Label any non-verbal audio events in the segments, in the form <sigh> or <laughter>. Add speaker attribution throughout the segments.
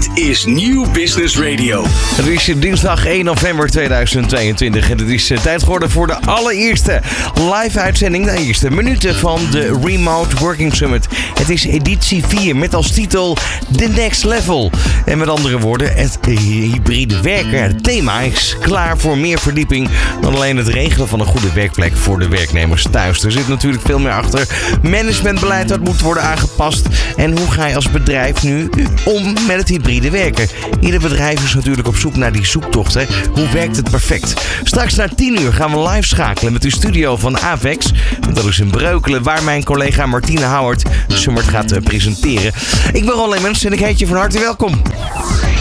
Speaker 1: Dit is Nieuw Business Radio.
Speaker 2: Het is dinsdag 1 november 2022 en het is eh, tijd geworden voor de allereerste live uitzending, de eerste minuten van de Remote Working Summit. Het is editie 4 met als titel The Next Level. En met andere woorden, het hybride werken. Het thema is klaar voor meer verdieping dan alleen het regelen van een goede werkplek voor de werknemers thuis. Er zit natuurlijk veel meer achter. Managementbeleid dat moet worden aangepast. En hoe ga je als bedrijf nu om met het hybride werken? Ieder bedrijf is natuurlijk op zoek naar die zoektocht. Hè? Hoe werkt het perfect? Straks na 10 uur gaan we live schakelen met de studio van Avex. Dat is in Breukelen, waar mijn collega Martine Howard Summert gaat eh, presenteren. Ik ben Ron Lemmens en ik heet je van harte welkom.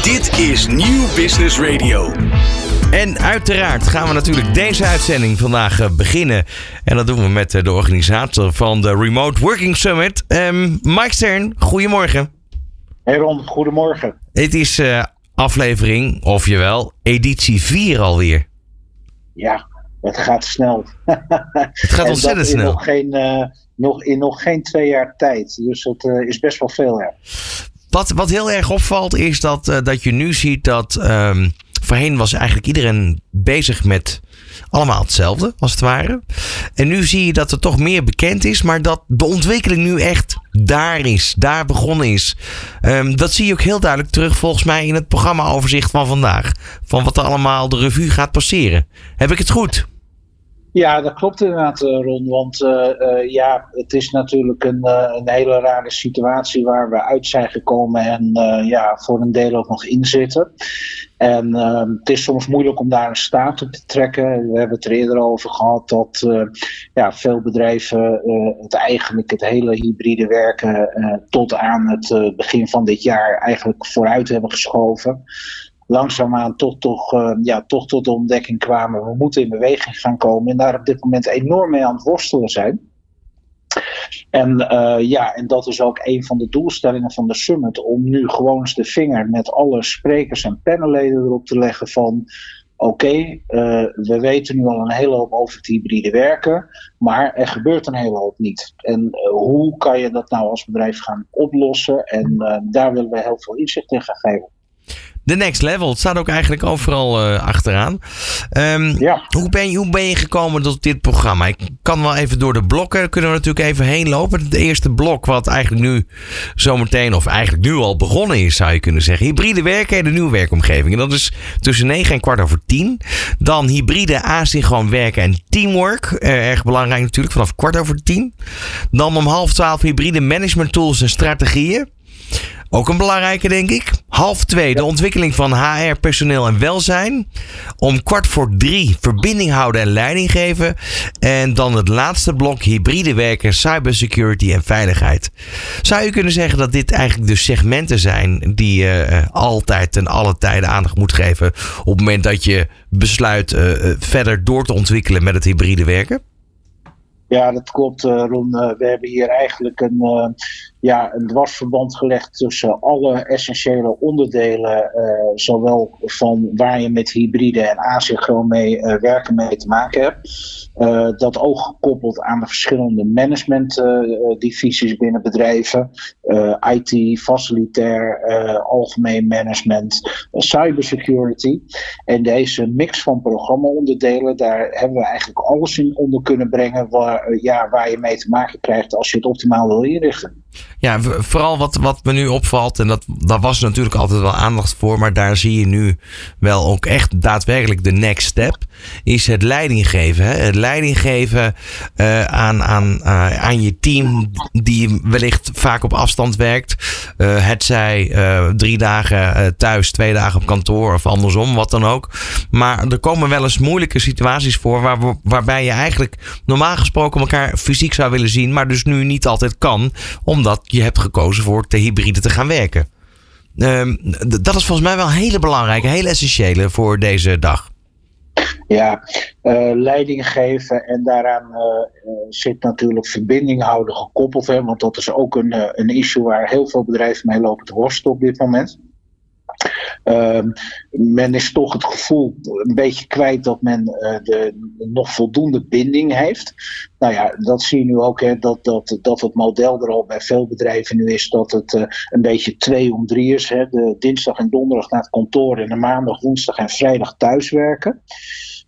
Speaker 1: Dit is Nieuw Business Radio.
Speaker 2: En uiteraard gaan we natuurlijk deze uitzending vandaag eh, beginnen. En dat doen we met eh, de organisator van de Remote Working Summit, um, Mike Stern. Goedemorgen.
Speaker 3: Hey Ron, goedemorgen.
Speaker 2: Het is uh, aflevering, of jawel, editie 4 alweer.
Speaker 3: Ja, het gaat snel. <laughs>
Speaker 2: Het gaat ontzettend snel.
Speaker 3: Nog geen, uh, nog, in nog geen twee jaar tijd. Dus dat uh, is best wel veel. Ja.
Speaker 2: Wat, wat heel erg opvalt is dat, dat je nu ziet dat... Um, voorheen was eigenlijk iedereen bezig met allemaal hetzelfde, als het ware. En nu zie je dat er toch meer bekend is, maar dat de ontwikkeling nu echt daar is, daar begonnen is. Um, dat zie je ook heel duidelijk terug volgens mij in het programmaoverzicht van vandaag. Van wat er allemaal de revue gaat passeren. Heb ik het goed?
Speaker 3: Ja, dat klopt inderdaad, Ron. Want uh, uh, ja, het is natuurlijk een, een hele rare situatie waar we uit zijn gekomen en ja, voor een deel ook nog in zitten. En het is soms moeilijk om daar een staat op te trekken. We hebben het er eerder over gehad dat ja, veel bedrijven het eigenlijk het hele hybride werken tot aan het begin van dit jaar eigenlijk vooruit hebben geschoven langzaamaan toch, toch, uh, ja, toch tot de ontdekking kwamen. We moeten in beweging gaan komen. En daar op dit moment enorm mee aan het worstelen zijn. En uh, ja, en dat is ook een van de doelstellingen van de summit. Om nu gewoon de vinger met alle sprekers en panelleden erop te leggen van. Oké, uh, we weten nu al een hele hoop over het hybride werken, maar er gebeurt een hele hoop niet. En hoe kan je dat nou als bedrijf gaan oplossen? En daar willen we heel veel inzicht in gaan geven.
Speaker 2: The Next Level. Het staat ook eigenlijk overal uh, achteraan. Um,
Speaker 3: ja.
Speaker 2: hoe, ben je, hoe ben je gekomen tot dit programma? Ik kan wel even door de blokken, kunnen we natuurlijk even heen lopen. Het eerste blok wat eigenlijk nu zometeen, of eigenlijk nu al begonnen is, zou je kunnen zeggen. Hybride werken en de nieuwe werkomgeving. En dat is tussen 9 en kwart over 10. Dan hybride asynchroon werken en teamwork. Uh, erg belangrijk natuurlijk, vanaf kwart over 10. Dan om half 12 hybride management tools en strategieën. Ook een belangrijke, denk ik. Half twee, de ontwikkeling van HR, personeel en welzijn. Om kwart voor drie, verbinding houden en leiding geven. En dan het laatste blok, hybride werken, cybersecurity en veiligheid. Zou je kunnen zeggen dat dit eigenlijk de segmenten zijn die je uh, altijd en alle tijden aandacht moet geven. op het moment dat je besluit uh, verder door te ontwikkelen met het hybride werken?
Speaker 3: Ja, dat klopt, Ron. We hebben hier eigenlijk een, ja, een dwarsverband gelegd tussen alle essentiële onderdelen, uh, zowel van waar je met hybride en asynchroon mee uh, werken mee te maken hebt. dat ook gekoppeld aan de verschillende managementdivisies binnen bedrijven. IT, facilitair, algemeen management, cybersecurity. En deze mix van programmaonderdelen, daar hebben we eigenlijk alles in onder kunnen brengen waar, ja, waar je mee te maken krijgt als je het optimaal wil inrichten.
Speaker 2: Ja, vooral wat, wat me nu opvalt, en dat, daar was natuurlijk altijd wel aandacht voor, maar daar zie je nu wel ook echt daadwerkelijk de next step, is het leiding geven. Hè? Het leiding geven uh, aan, aan, uh, aan je team, die wellicht vaak op afstand werkt. Uh, het zij drie dagen thuis, twee dagen op kantoor of andersom, wat dan ook. Maar er komen wel eens moeilijke situaties voor waar, waarbij je eigenlijk normaal gesproken elkaar fysiek zou willen zien, maar dus nu niet altijd kan, omdat je hebt gekozen voor te hybride te gaan werken. Um, dat is volgens mij wel hele belangrijke, hele essentiële voor deze dag.
Speaker 3: Ja, uh, leiding geven en daaraan uh, uh, zit natuurlijk verbinding houden gekoppeld. Hè, want dat is ook een, een issue waar heel veel bedrijven mee lopen te worstelen op dit moment. Ehm, men is toch het gevoel een beetje kwijt dat men de, nog voldoende binding heeft. Nou ja, dat zie je nu ook, hè, dat, dat, dat het model er al bij veel bedrijven nu is dat het een beetje twee om drie is. Hè, de dinsdag en donderdag naar het kantoor en de maandag, woensdag en vrijdag thuiswerken.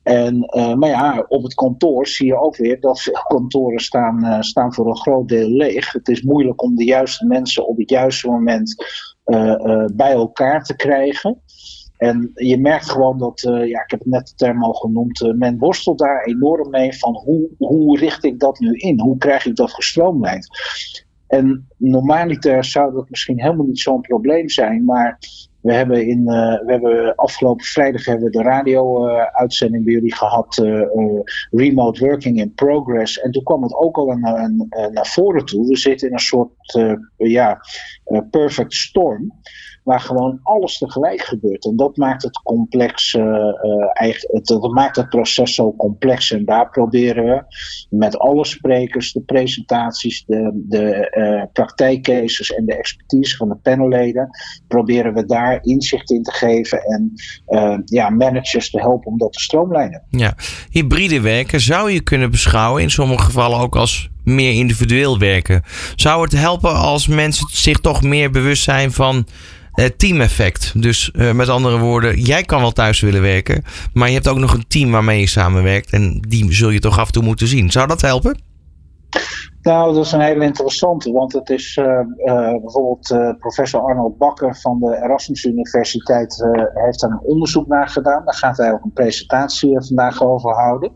Speaker 3: En, uh, maar ja, op het kantoor zie je ook weer dat veel kantoren staan, staan voor een groot deel leeg. Het is moeilijk om de juiste mensen op het juiste moment bij elkaar te krijgen. En je merkt gewoon dat, ja, ik heb het net de term al genoemd, men worstelt daar enorm mee van hoe, hoe richt ik dat nu in? Hoe krijg ik dat gestroomlijnd? En normaliter zou dat misschien helemaal niet zo'n probleem zijn, maar we hebben, in, uh, we hebben afgelopen vrijdag hebben we de radio-uitzending bij jullie gehad, uh, Remote Working in Progress. En toen kwam het ook al naar, naar voren toe. We zitten in een soort ja, perfect storm waar gewoon alles tegelijk gebeurt. En dat maakt het complex, uh, uh, eigenlijk, dat maakt het proces zo complex. En daar proberen we met alle sprekers, de presentaties, de, de uh, praktijkcases en de expertise van de panelleden, proberen we daar inzicht in te geven en ja, managers te helpen om dat te stroomlijnen.
Speaker 2: Ja, hybride werken zou je kunnen beschouwen in sommige gevallen ook als meer individueel werken. Zou het helpen als mensen zich toch meer bewust zijn van uh, team-effect. Dus uh, met andere woorden, jij kan wel thuis willen werken, maar je hebt ook nog een team waarmee je samenwerkt en die zul je toch af en toe moeten zien. Zou dat helpen?
Speaker 3: Nou, dat is een hele interessante, want het is uh, bijvoorbeeld professor Arnold Bakker van de Erasmus Universiteit heeft daar een onderzoek naar gedaan. Daar gaat hij ook een presentatie vandaag over houden.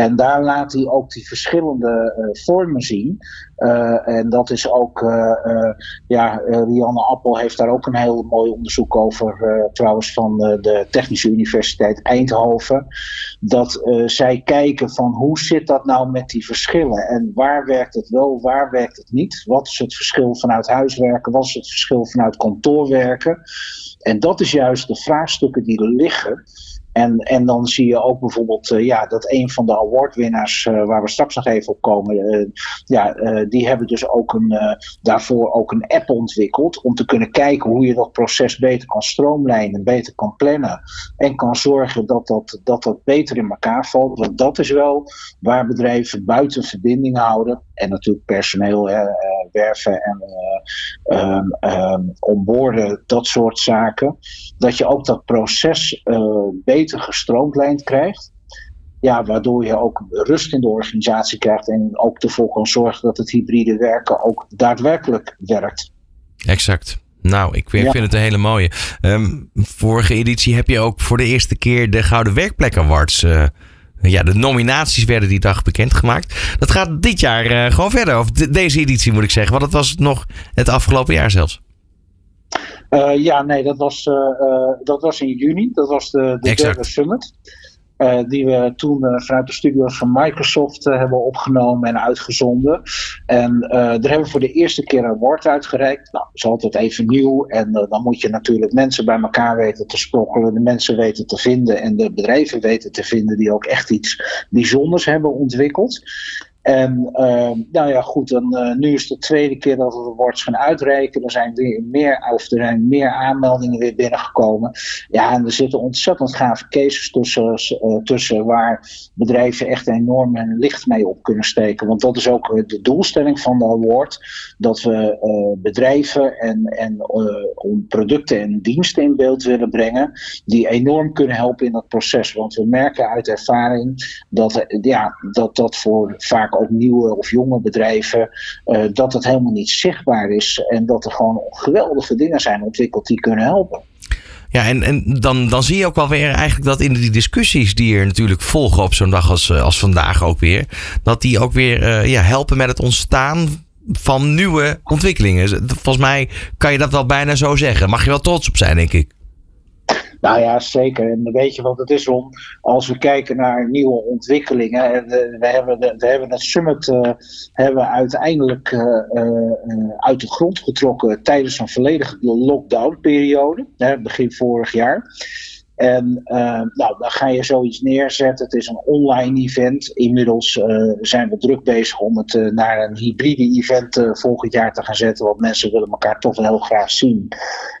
Speaker 3: En daar laat hij ook die verschillende uh, vormen zien. Uh, en dat is ook, uh, ja, Rianne Appel heeft daar ook een heel mooi onderzoek over, trouwens van de Technische Universiteit Eindhoven. Dat zij kijken van hoe zit dat nou met die verschillen en waar werkt het wel, waar werkt het niet? Wat is het verschil vanuit huiswerken, wat is het verschil vanuit kantoorwerken? En dat is juist de vraagstukken die er liggen. En, en dan zie je ook bijvoorbeeld uh, ja, dat een van de awardwinnaars, uh, waar we straks nog even op komen, uh, ja, die hebben dus ook een, daarvoor ook een app ontwikkeld om te kunnen kijken hoe je dat proces beter kan stroomlijnen, beter kan plannen en kan zorgen dat dat, dat, dat beter in elkaar valt. Want dat is wel waar bedrijven buiten verbinding houden en natuurlijk personeel werven en um, um, onboorden, dat soort zaken. Dat je ook dat proces beter beter gestroomlijnd krijgt. Ja, waardoor je ook rust in de organisatie krijgt en ook ervoor kan zorgen dat het hybride werken ook daadwerkelijk werkt.
Speaker 2: Exact. Nou, ik vind het een hele mooie. Um, vorige editie heb je ook voor de eerste keer de Gouden Werkplek Awards. Uh, ja, de nominaties werden die dag bekendgemaakt. Dat gaat dit jaar uh, gewoon verder. Of de, deze editie moet ik zeggen. Want dat was nog het afgelopen jaar zelfs.
Speaker 3: Uh, ja, nee, dat was, uh, uh, dat was in juni. Dat was de, de derde summit. Die we toen vanuit de studio's van Microsoft hebben opgenomen en uitgezonden. En daar hebben we voor de eerste keer een award uitgereikt. Nou, dat is altijd even nieuw. En dan moet je natuurlijk mensen bij elkaar weten te sprokkelen. De mensen weten te vinden. En de bedrijven weten te vinden die ook echt iets bijzonders hebben ontwikkeld. En uh, nou ja, goed, dan, uh, nu is het de tweede keer dat we awards gaan uitreiken. Er zijn weer meer, of er zijn meer aanmeldingen weer binnengekomen. Ja, en er zitten ontzettend gave cases tussen, uh, tussen waar bedrijven echt enorm hun licht mee op kunnen steken. Want dat is ook de doelstelling van de award. Dat we bedrijven en, en producten en diensten in beeld willen brengen. Die enorm kunnen helpen in dat proces. Want we merken uit ervaring dat ja, dat, dat voor vaak ook nieuwe of jonge bedrijven, uh, dat het helemaal niet zichtbaar is. En dat er gewoon geweldige dingen zijn ontwikkeld die kunnen helpen.
Speaker 2: Ja, en, en dan, dan zie je ook wel weer eigenlijk dat in die discussies die er natuurlijk volgen op zo'n dag als, eh, als vandaag ook weer, dat die ook weer uh, ja, helpen met het ontstaan van nieuwe ontwikkelingen. Volgens mij kan je dat wel bijna zo zeggen. Mag je wel trots op zijn, denk ik.
Speaker 3: Nou ja, zeker. En weet je wat het is om, als we kijken naar nieuwe ontwikkelingen. En we, hebben we hebben het summit uh, hebben uiteindelijk uh, uh, uit de grond getrokken tijdens een volledige lockdown periode, begin vorig jaar. En nou, dan ga je zoiets neerzetten. Het is een online event. Inmiddels zijn we druk bezig om het naar een hybride event volgend jaar te gaan zetten. Want mensen willen elkaar toch wel heel graag zien.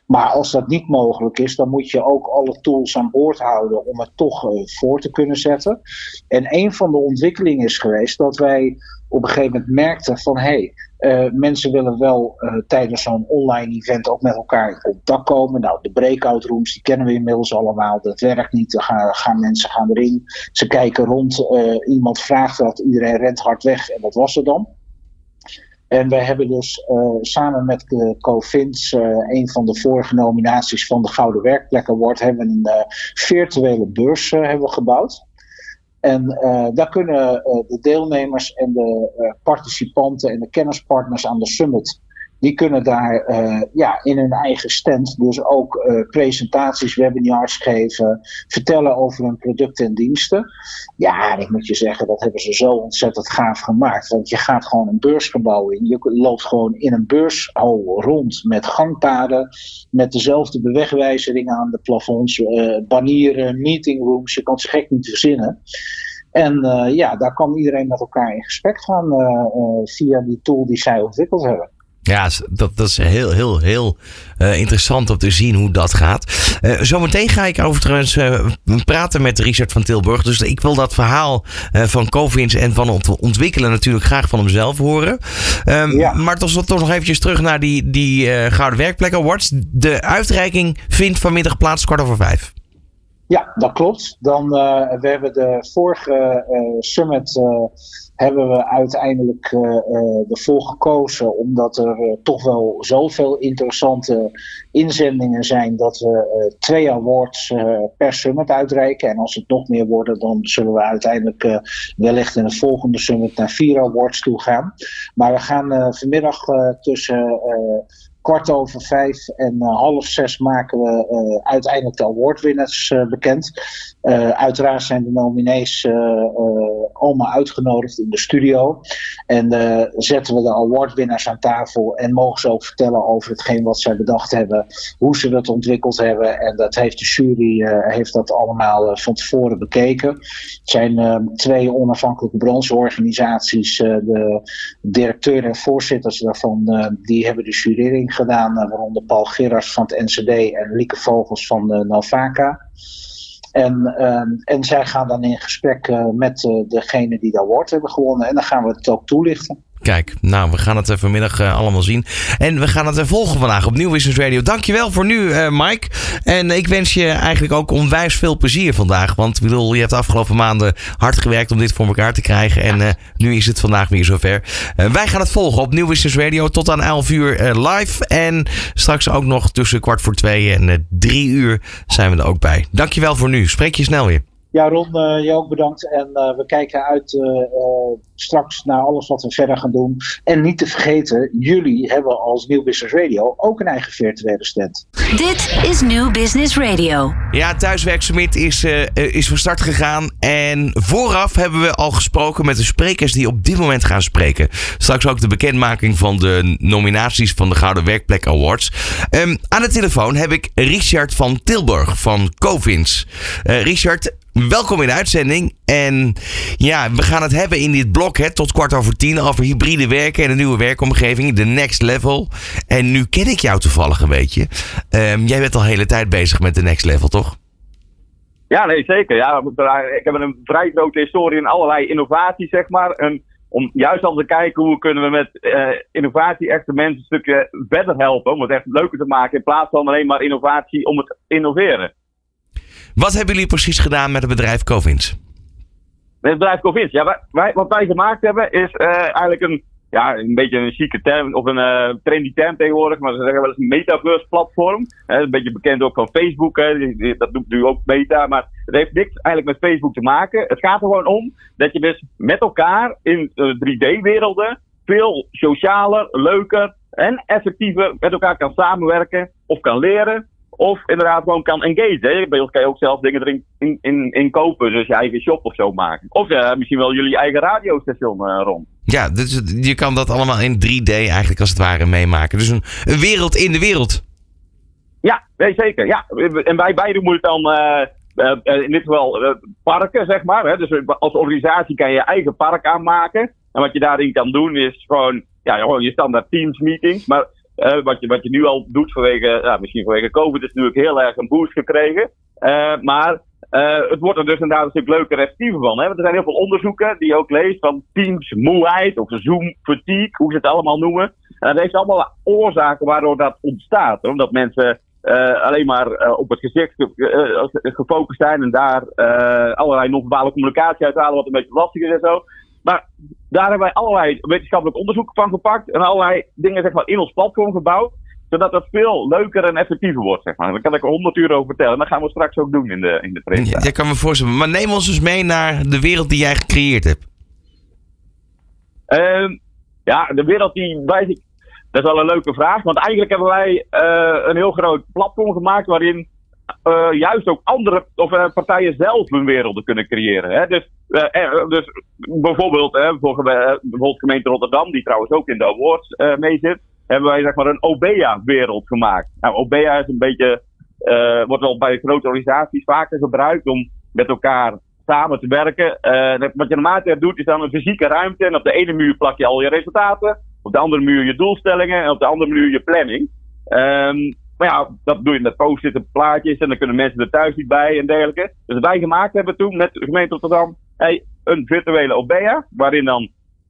Speaker 3: Maar als dat niet mogelijk is, dan moet je ook alle tools aan boord houden om het toch voor te kunnen zetten. En een van de ontwikkelingen is geweest dat wij op een gegeven moment merkten van hé, hey, uh, mensen willen wel uh, tijdens zo'n online event ook met elkaar in contact komen. Nou, de breakout rooms, die kennen we inmiddels allemaal. Dat werkt niet. Dan gaan, mensen gaan erin. Ze kijken rond. Uh, iemand vraagt wat. Iedereen rent hard weg. En dat was er dan. En wij hebben dus samen met de Covins, een van de vorige nominaties van de Gouden Werkplek Award, hebben we een virtuele beurs hebben gebouwd. En uh, daar kunnen uh, de deelnemers en de uh, participanten en de kennispartners aan de summit die kunnen daar uh, ja, in hun eigen stand dus ook uh, presentaties, webinars geven, vertellen over hun producten en diensten. Ja, ik moet je zeggen, dat hebben ze zo ontzettend gaaf gemaakt. Want je gaat gewoon een beursgebouw in. Je loopt gewoon in een beurshal rond met gangpaden, met dezelfde bewegwijzeringen aan de plafonds, uh, banieren, meetingrooms. Je kan het gek niet verzinnen. En ja, daar kan iedereen met elkaar in gesprek gaan via die tool die zij ontwikkeld hebben.
Speaker 2: Ja, dat, dat is heel, heel, heel uh, interessant om te zien hoe dat gaat. Uh, zometeen ga ik overigens uh, praten met Richard van Tilburg. Dus ik wil dat verhaal van Covins en van ontwikkelen natuurlijk graag van hemzelf horen. Um, ja. Maar toch, toch nog eventjes terug naar die, die Gouden Werkplek Awards. De uitreiking vindt vanmiddag plaats kwart over vijf.
Speaker 3: Ja, dat klopt. Dan, we hebben de vorige summit hebben we uiteindelijk uh, uh, ervoor gekozen, omdat er uh, toch wel zoveel interessante inzendingen zijn, dat we twee awards per summit uitreiken. En als het nog meer worden, dan zullen we uiteindelijk wellicht in de volgende summit naar vier awards toe gaan. Maar we gaan vanmiddag tussen kwart over vijf en half zes maken we uiteindelijk de awardwinners uh, bekend. Uiteraard zijn de nominees allemaal uitgenodigd in de studio. En zetten we de awardwinnaars aan tafel en mogen ze ook vertellen over hetgeen wat zij bedacht hebben, hoe ze dat ontwikkeld hebben. En dat heeft de jury heeft dat allemaal van tevoren bekeken. Het zijn twee onafhankelijke brancheorganisaties, de directeur en voorzitters daarvan, die hebben de jurering gedaan, eh, waaronder Paul Gerards van het NCD en Lieke Vogels van de Nalvaca. En, uh, en zij gaan dan in gesprek uh, met uh, degene die dat award hebben gewonnen. En dan gaan we het ook toelichten.
Speaker 2: Kijk, nou, we gaan het vanmiddag uh, allemaal zien. En we gaan het volgen vandaag op Nieuw Business Radio. Dankjewel voor nu, uh, Mike. En ik wens je eigenlijk ook onwijs veel plezier vandaag. Want ik bedoel, je hebt de afgelopen maanden hard gewerkt om dit voor elkaar te krijgen. En uh, nu is het vandaag weer zover. wij gaan het volgen op Nieuw Business Radio tot aan 11 uur live. En straks ook nog tussen kwart voor twee en drie uur zijn we er ook bij. Dankjewel voor nu. Spreek je snel weer.
Speaker 3: Ja, Ron, uh, je ook bedankt. En uh, we kijken uit uh, straks naar alles wat we verder gaan doen. En niet te vergeten, jullie hebben als Nieuw Business Radio ook een eigen virtuele stand.
Speaker 4: Dit is Nieuw Business Radio.
Speaker 2: Ja, Thuiswerk is, is van start gegaan. En vooraf hebben we al gesproken met de sprekers die op dit moment gaan spreken. Straks ook de bekendmaking van de nominaties van de Gouden Werkplek Awards. Um, aan de telefoon heb ik Richard van Tilburg van Covins. Richard, Welkom in de uitzending. En ja, we gaan het hebben in dit blok hè, tot kwart over tien over hybride werken en een nieuwe werkomgeving, de next level. En nu ken ik jou toevallig een beetje. Um, jij bent al de hele tijd bezig met de next level, toch?
Speaker 5: Ja, nee, zeker. Ja, ik heb een vrij grote historie in allerlei innovaties, zeg maar. Om juist al te kijken hoe kunnen we met uh, innovatie echt de mensen een stukje verder helpen. Om het echt leuker te maken in plaats van alleen maar innovatie om het innoveren.
Speaker 2: Wat hebben jullie precies gedaan met het bedrijf Covins?
Speaker 5: Met het bedrijf Covins? Ja, wat wij gemaakt hebben is uh, eigenlijk een, ja, een beetje een chique term, of een uh, trendy term tegenwoordig, maar ze zeggen wel eens een metaverse platform. Hè, een beetje bekend ook van Facebook, dat doet nu ook Meta, maar het heeft niks eigenlijk met Facebook te maken. Het gaat er gewoon om dat je dus met elkaar in uh, 3D-werelden veel socialer, leuker en effectiever met elkaar kan samenwerken of kan leren of inderdaad gewoon kan engageren. Bij ons kan je ook zelf dingen erin in, in, in kopen. Dus je eigen shop of zo maken. Of ja, misschien wel jullie eigen radiostation uh, rond.
Speaker 2: Ja, dus je kan dat allemaal in 3D eigenlijk als het ware meemaken. Dus een, een wereld in de wereld.
Speaker 5: Ja, nee, zeker. Ja. En wij beide moeten dan, uh, uh, in dit geval, uh, parken, zeg maar. Hè. Dus als organisatie kan je je eigen park aanmaken. En wat je daarin kan doen is gewoon, ja, gewoon je standaard Teams meetings. Maar wat, je, wat je nu al doet vanwege, ja, misschien vanwege COVID, is natuurlijk heel erg een boost gekregen. maar het wordt er dus inderdaad een stuk leuker en effectiever van. Hè? Want er zijn heel veel onderzoeken die je ook leest van Teams moeheid of Zoom fatigue, hoe ze het allemaal noemen. En dat heeft allemaal oorzaken waardoor dat ontstaat. Omdat mensen uh, alleen maar op het gezicht gefocust zijn en daar allerlei non-verbale communicatie uithalen, wat een beetje lastig is en zo. Maar daar hebben wij allerlei wetenschappelijk onderzoek van gepakt en allerlei dingen zeg maar, in ons platform gebouwd, zodat het veel leuker en effectiever wordt. Zeg maar. Daar kan ik er honderd uur over vertellen en dat gaan we straks ook doen in de, in de presentatie.
Speaker 2: Ja, kan me voorstellen. Maar neem ons dus mee naar de wereld die jij gecreëerd hebt.
Speaker 5: Ehm, ja, de wereld die wij dat is wel een leuke vraag, want eigenlijk hebben wij uh, een heel groot platform gemaakt waarin uh, juist ook andere of, uh, partijen zelf hun werelden kunnen creëren. Hè? Dus, dus bijvoorbeeld, hè, bijvoorbeeld gemeente Rotterdam, die trouwens ook in de awards mee zit, hebben wij zeg maar een OBEA-wereld gemaakt. Nou, OBEA is een beetje, wordt wel bij grote organisaties vaker gebruikt om met elkaar samen te werken. wat je normaal doet, is dan een fysieke ruimte en op de ene muur plak je al je resultaten. Op de andere muur je doelstellingen en op de andere muur je planning. Um, maar ja, dat doe je met post-it plaatjes en dan kunnen mensen er thuis niet bij en dergelijke. Dus wij gemaakt hebben toen met de gemeente Rotterdam een virtuele OBEA, waarin dan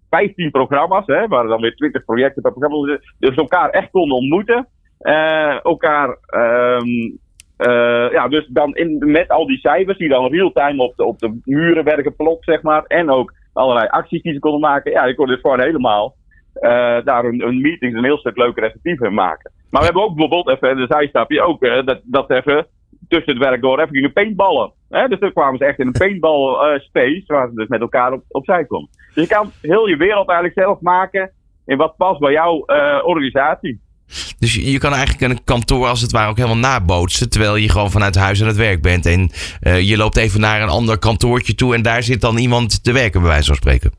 Speaker 5: 15 programma's, hè, waar dan weer 20 projecten per programma dus elkaar echt konden ontmoeten. Uh, elkaar, um, uh, ja, dus dan in, met al die cijfers die dan real-time op de, op de muren werden geplot, zeg maar. En ook allerlei acties die ze konden maken. Ja, je kon dus gewoon helemaal uh, daar een, een meeting een heel stuk leuker en effectiever maken. Maar we hebben ook bijvoorbeeld even de zijstapje ook, uh, dat, dat even tussen het werk door even gingen paintballen. Hè? Dus dan kwamen ze echt in een paintball uh, space waar ze dus met elkaar op, opzij komen. Dus je kan heel je wereld eigenlijk zelf maken in wat past bij jouw organisatie.
Speaker 2: Dus je, je kan eigenlijk een kantoor als het ware ook helemaal nabootsen. Terwijl je gewoon vanuit huis aan het werk bent. En je loopt even naar een ander kantoortje toe en daar zit dan iemand te werken, bij wijze van spreken.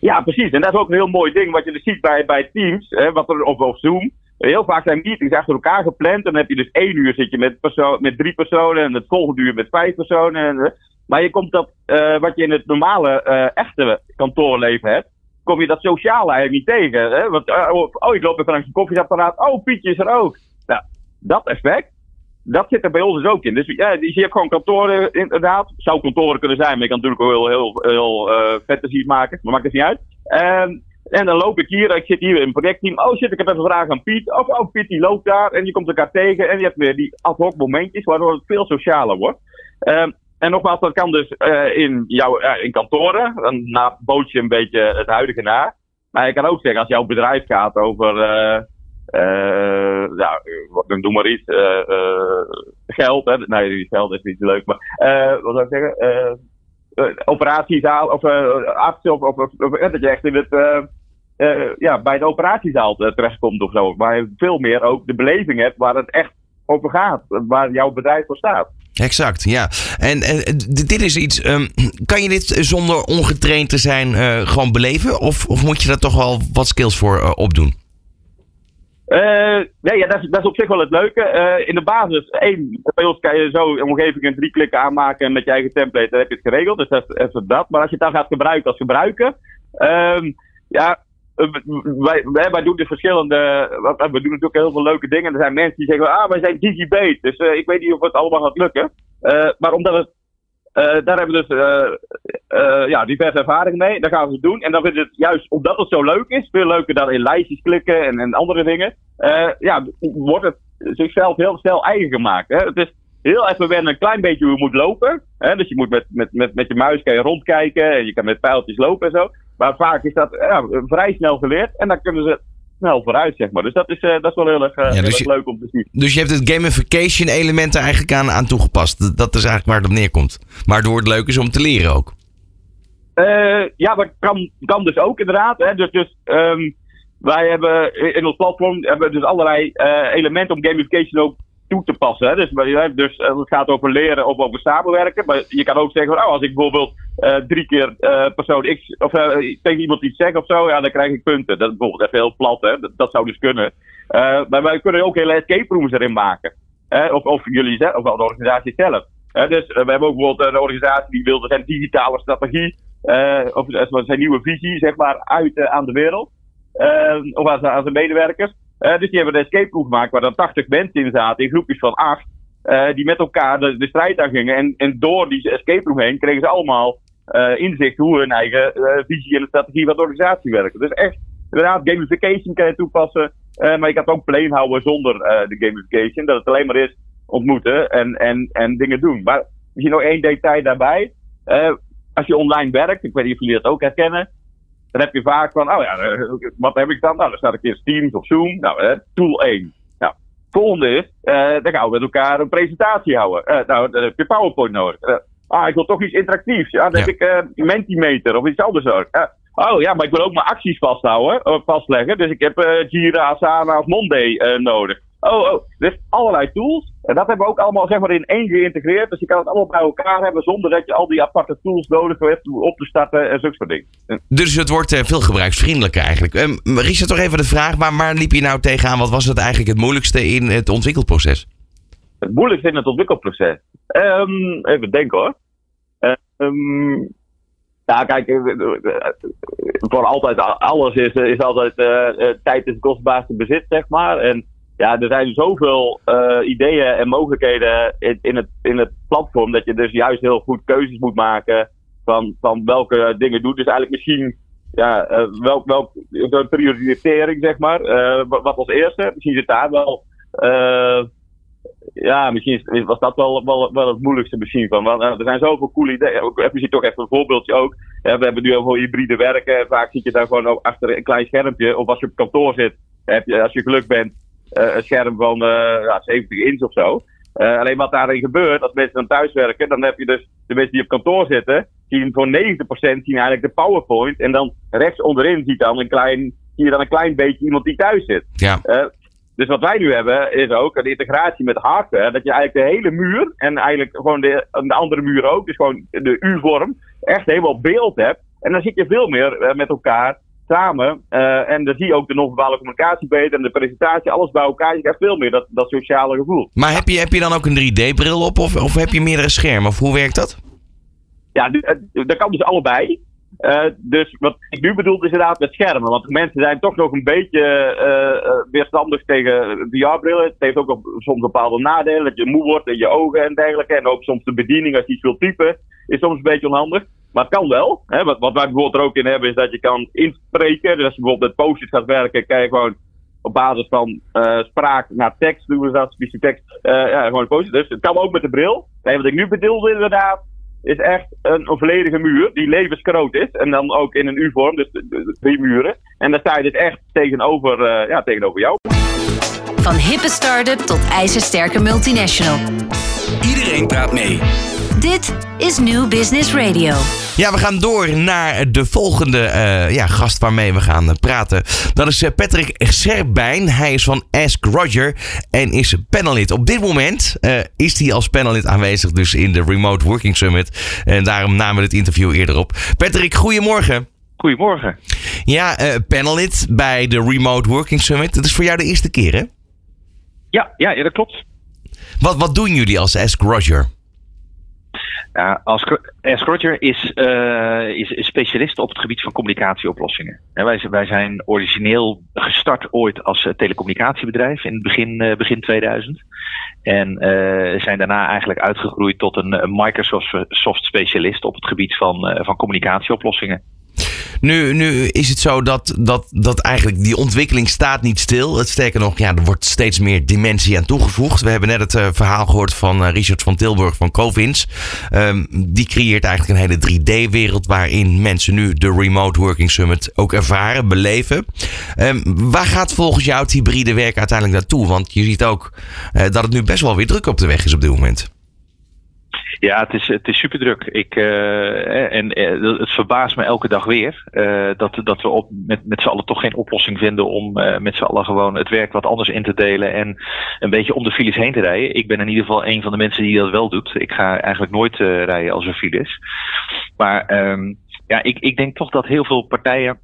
Speaker 5: Ja, precies. En dat is ook een heel mooi ding wat je dus ziet bij, bij Teams hè, wat er, of, of Zoom. Heel vaak zijn meetings achter elkaar gepland. En dan heb je dus één uur zit je met, met drie personen en het volgende uur met vijf personen. En, maar je komt dat, uh, wat je in het normale, uh, echte kantoorleven hebt, kom je dat sociale eigenlijk niet tegen. Hè? Want, uh, oh, ik loop even langs een koffieapparaat. Oh, Pietje is er ook. Nou, dat effect, dat zit er bij ons dus ook in. Dus ja, je hebt gewoon kantoren, inderdaad. Zou kantoren kunnen zijn, maar je kan natuurlijk ook heel, heel, heel uh, fantasies maken. Maar maakt het niet uit. Um, en dan loop ik hier, ik zit hier in een projectteam. Oh shit, ik heb even vraag aan Piet. Of oh, Piet die loopt daar en je komt elkaar tegen. En je hebt weer die ad hoc momentjes waardoor het veel socialer wordt. Um, en nogmaals, dat kan dus uh, in, jouw, uh, in kantoren. Dan na boot je een beetje het huidige na. Maar je kan ook zeggen, als jouw bedrijf gaat over uh, ja, dan doe maar iets. Geld, hè? Nee, geld is niet leuk, maar wat zou ik zeggen? operatiezaal of arts of, of, of, dat je echt in het, ja, bij de operatiezaal terechtkomt of zo. Waar je veel meer ook de beleving hebt waar het echt over gaat. Waar jouw bedrijf voor staat.
Speaker 2: Exact, ja. En, en dit is iets. Um, kan je dit zonder ongetraind te zijn uh, gewoon beleven? Of, of moet je daar toch wel wat skills voor uh, opdoen?
Speaker 5: Uh, nee, ja, dat, is, dat is op zich wel het leuke. In de basis, één, bij ons kan je zo een omgeving in drie klikken aanmaken en met je eigen template, dan heb je het geregeld. Dus dat is dat. Maar als je het dan gaat gebruiken als gebruiker, um, ja, wij, wij, wij doen de verschillende, we doen natuurlijk heel veel leuke dingen. Er zijn mensen die zeggen, ah, wij zijn digibate, dus uh, ik weet niet of het allemaal gaat lukken. maar omdat het daar hebben we dus ja, diverse ervaring mee. Daar gaan we het doen. En dan vind ik het juist omdat het zo leuk is, veel leuker dan in lijstjes klikken en, en andere dingen. ja, wordt het zichzelf heel snel eigen gemaakt. Hè? Het is heel even wennen een klein beetje hoe je moet lopen. Hè? Dus je moet met, met, met, met je muis kan je rondkijken en je kan met pijltjes lopen en zo. Maar vaak is dat ja, vrij snel geleerd. En dan kunnen ze snel vooruit, zeg maar. Dus dat is, uh, dat is wel heel erg, ja, heel dus leuk om te zien.
Speaker 2: Dus je hebt het gamification element er eigenlijk aan, aan toegepast. Dat is eigenlijk waar het op neerkomt. Waardoor het leuk is om te leren ook.
Speaker 5: Uh, ja, dat kan, kan dus ook inderdaad. Hè. Dus, dus um, wij hebben in ons platform hebben dus allerlei elementen om gamification ook toe te passen. Hè. Dus, dus het gaat over leren of over samenwerken. Maar je kan ook zeggen, oh, als ik bijvoorbeeld uh, drie keer uh, persoon X of tegen iemand iets zeg of zo, ja, dan krijg ik punten. Dat is bijvoorbeeld even heel plat, hè. Dat, zou dus kunnen. maar wij kunnen ook hele escape rooms erin maken. eh, of, of jullie zelf, of wel de organisatie zelf. Eh, dus we hebben ook bijvoorbeeld een organisatie die wilde zijn digitale strategie, of zijn nieuwe visie, zeg maar, uit aan de wereld. of aan zijn medewerkers. Dus die hebben een escape room gemaakt waar dan 80 mensen in zaten, in groepjes van acht. die met elkaar de, strijd aan gingen. En, en door die escape room heen kregen ze allemaal inzicht hoe hun eigen visie en strategie van de organisatie werken. Dus echt inderdaad, gamification kan je toepassen. Maar je kan het ook plain houden zonder de gamification. Dat het alleen maar is ontmoeten en, en, en dingen doen. Maar misschien nog één detail daarbij. Als je online werkt, ik weet niet of jullie dat ook herkennen. Dan heb je vaak van, oh ja, wat heb ik dan? Nou, dan staat ik in Teams of Zoom. Nou, tool 1. Nou, volgende is, dan gaan we met elkaar een presentatie houden. nou, dan heb je PowerPoint nodig. ah, ik wil toch iets interactiefs. Ja, dan heb ik Mentimeter of iets anders nodig. Oh ja, maar ik wil ook mijn acties vasthouden, vastleggen. Dus ik heb Jira, Asana of Monday nodig. Oh, oh, dus allerlei tools. En dat hebben we ook allemaal zeg maar in één geïntegreerd. Dus je kan het allemaal bij elkaar hebben zonder dat je al die aparte tools nodig hebt om op te starten en zulke soort dingen.
Speaker 2: Dus het wordt veel gebruiksvriendelijker eigenlijk. Um, Richard, toch even de vraag, maar waar liep je nou tegenaan? Wat was het eigenlijk het moeilijkste in het ontwikkelproces?
Speaker 5: Het moeilijkste in het ontwikkelproces? Um, even denken hoor. Um, ja, kijk, eh, eh, eh, voor altijd alles is, is altijd uh, tijd is kostbaarste bezit, zeg maar. En ja, er zijn zoveel uh, ideeën en mogelijkheden in, in, het, in het platform dat je dus juist heel goed keuzes moet maken van, welke dingen doet. Dus eigenlijk misschien ja, uh, welk, een prioritering, zeg maar. Uh, wat als eerste. Misschien zit daar wel ja, misschien was dat wel, wel, wel het moeilijkste misschien van. Want er zijn zoveel coole ideeën. Heb je toch even een voorbeeldje ook. we hebben nu over hybride werken. Vaak zit je daar gewoon achter een klein schermpje. Of als je op kantoor zit, heb je, als je geluk bent, een scherm van uh, ja, 70 inch of zo. Uh, alleen wat daarin gebeurt, als mensen dan thuis werken, dan heb je dus de mensen die op kantoor zitten, zien voor 90% zien eigenlijk de PowerPoint. En dan rechts onderin ziet dan een klein, zie je dan een klein beetje iemand die thuis zit.
Speaker 2: Ja.
Speaker 5: Dus wat wij nu hebben is ook een integratie met hardware. Dat je eigenlijk de hele muur en eigenlijk gewoon de, de andere muur ook, dus gewoon de U-vorm, echt helemaal beeld hebt. En dan zit je veel meer met elkaar samen. Uh, en dan zie je ook de non-verbale communicatie beter en de presentatie, alles bij elkaar. Je krijgt veel meer dat, dat sociale gevoel.
Speaker 2: Maar heb je, heb je dan ook een 3D-bril op of, of heb je meerdere schermen? Of hoe werkt dat?
Speaker 5: Ja, dat kan dus allebei. Uh, dus wat ik nu bedoel is inderdaad met schermen. Want mensen zijn toch nog een beetje uh, weerstandig tegen VR-brillen. Het heeft ook soms bepaalde nadelen. Dat je moe wordt in je ogen en dergelijke. En ook soms de bediening als je iets wilt typen is soms een beetje onhandig. Maar het kan wel. Hè. Wat, wat wij bijvoorbeeld er ook in hebben is dat je kan inspreken. Dus als je bijvoorbeeld met post gaat werken, kan je gewoon op basis van uh, spraak naar tekst doen we dat, tekst. Uh, ja, gewoon post Dus het kan ook met de bril. Nee, wat ik nu bedoel inderdaad, is echt een, volledige muur die levensgroot is. En dan ook in een U-vorm, dus drie muren. En daar sta je dus echt tegenover, uh, ja, tegenover jou.
Speaker 4: Van hippe start-up tot ijzersterke multinational.
Speaker 1: Iedereen praat mee.
Speaker 4: Dit is New Business Radio.
Speaker 2: Ja, we gaan door naar de volgende uh, ja, gast waarmee we gaan uh, praten. Dat is uh, Patrick Serbijn. Hij is van Ask Roger en is panelid. Op dit moment is hij als panelid aanwezig dus in de Remote Working Summit. En daarom namen we het interview eerder op. Patrick, goedemorgen.
Speaker 6: Goedemorgen.
Speaker 2: Ja, panelid bij de Remote Working Summit. Dat is voor jou de eerste keer, hè?
Speaker 6: Ja, ja, ja dat klopt.
Speaker 2: Wat, wat doen jullie als Ask Roger?
Speaker 6: Ja, als Roger is, uh, is specialist op het gebied van communicatieoplossingen. En wij, wij zijn origineel gestart ooit als uh, telecommunicatiebedrijf in het begin, uh, begin 2000. En zijn daarna eigenlijk uitgegroeid tot een Microsoft specialist op het gebied van, van communicatieoplossingen.
Speaker 2: Nu, nu is het zo dat, dat, dat eigenlijk die ontwikkeling staat niet stil. Het sterker nog, ja, er wordt steeds meer dimensie aan toegevoegd. We hebben net het uh, verhaal gehoord van uh, Richard van Tilburg van Covins. Um, die creëert eigenlijk een hele 3D-wereld waarin mensen nu de Remote Working Summit ook ervaren, beleven. Um, waar gaat volgens jou het hybride werk uiteindelijk naartoe? Want je ziet ook uh, dat het nu best wel weer druk op de weg is op dit moment.
Speaker 6: Ja, het is, het is super druk. Ik, uh, en uh, het verbaast me elke dag weer dat, dat we op, met, met z'n allen toch geen oplossing vinden om met z'n allen gewoon het werk wat anders in te delen en een beetje om de files heen te rijden. Ik ben in ieder geval een van de mensen die dat wel doet. Ik ga eigenlijk nooit rijden als er file is. Maar um, ja, ik, ik denk toch dat heel veel partijen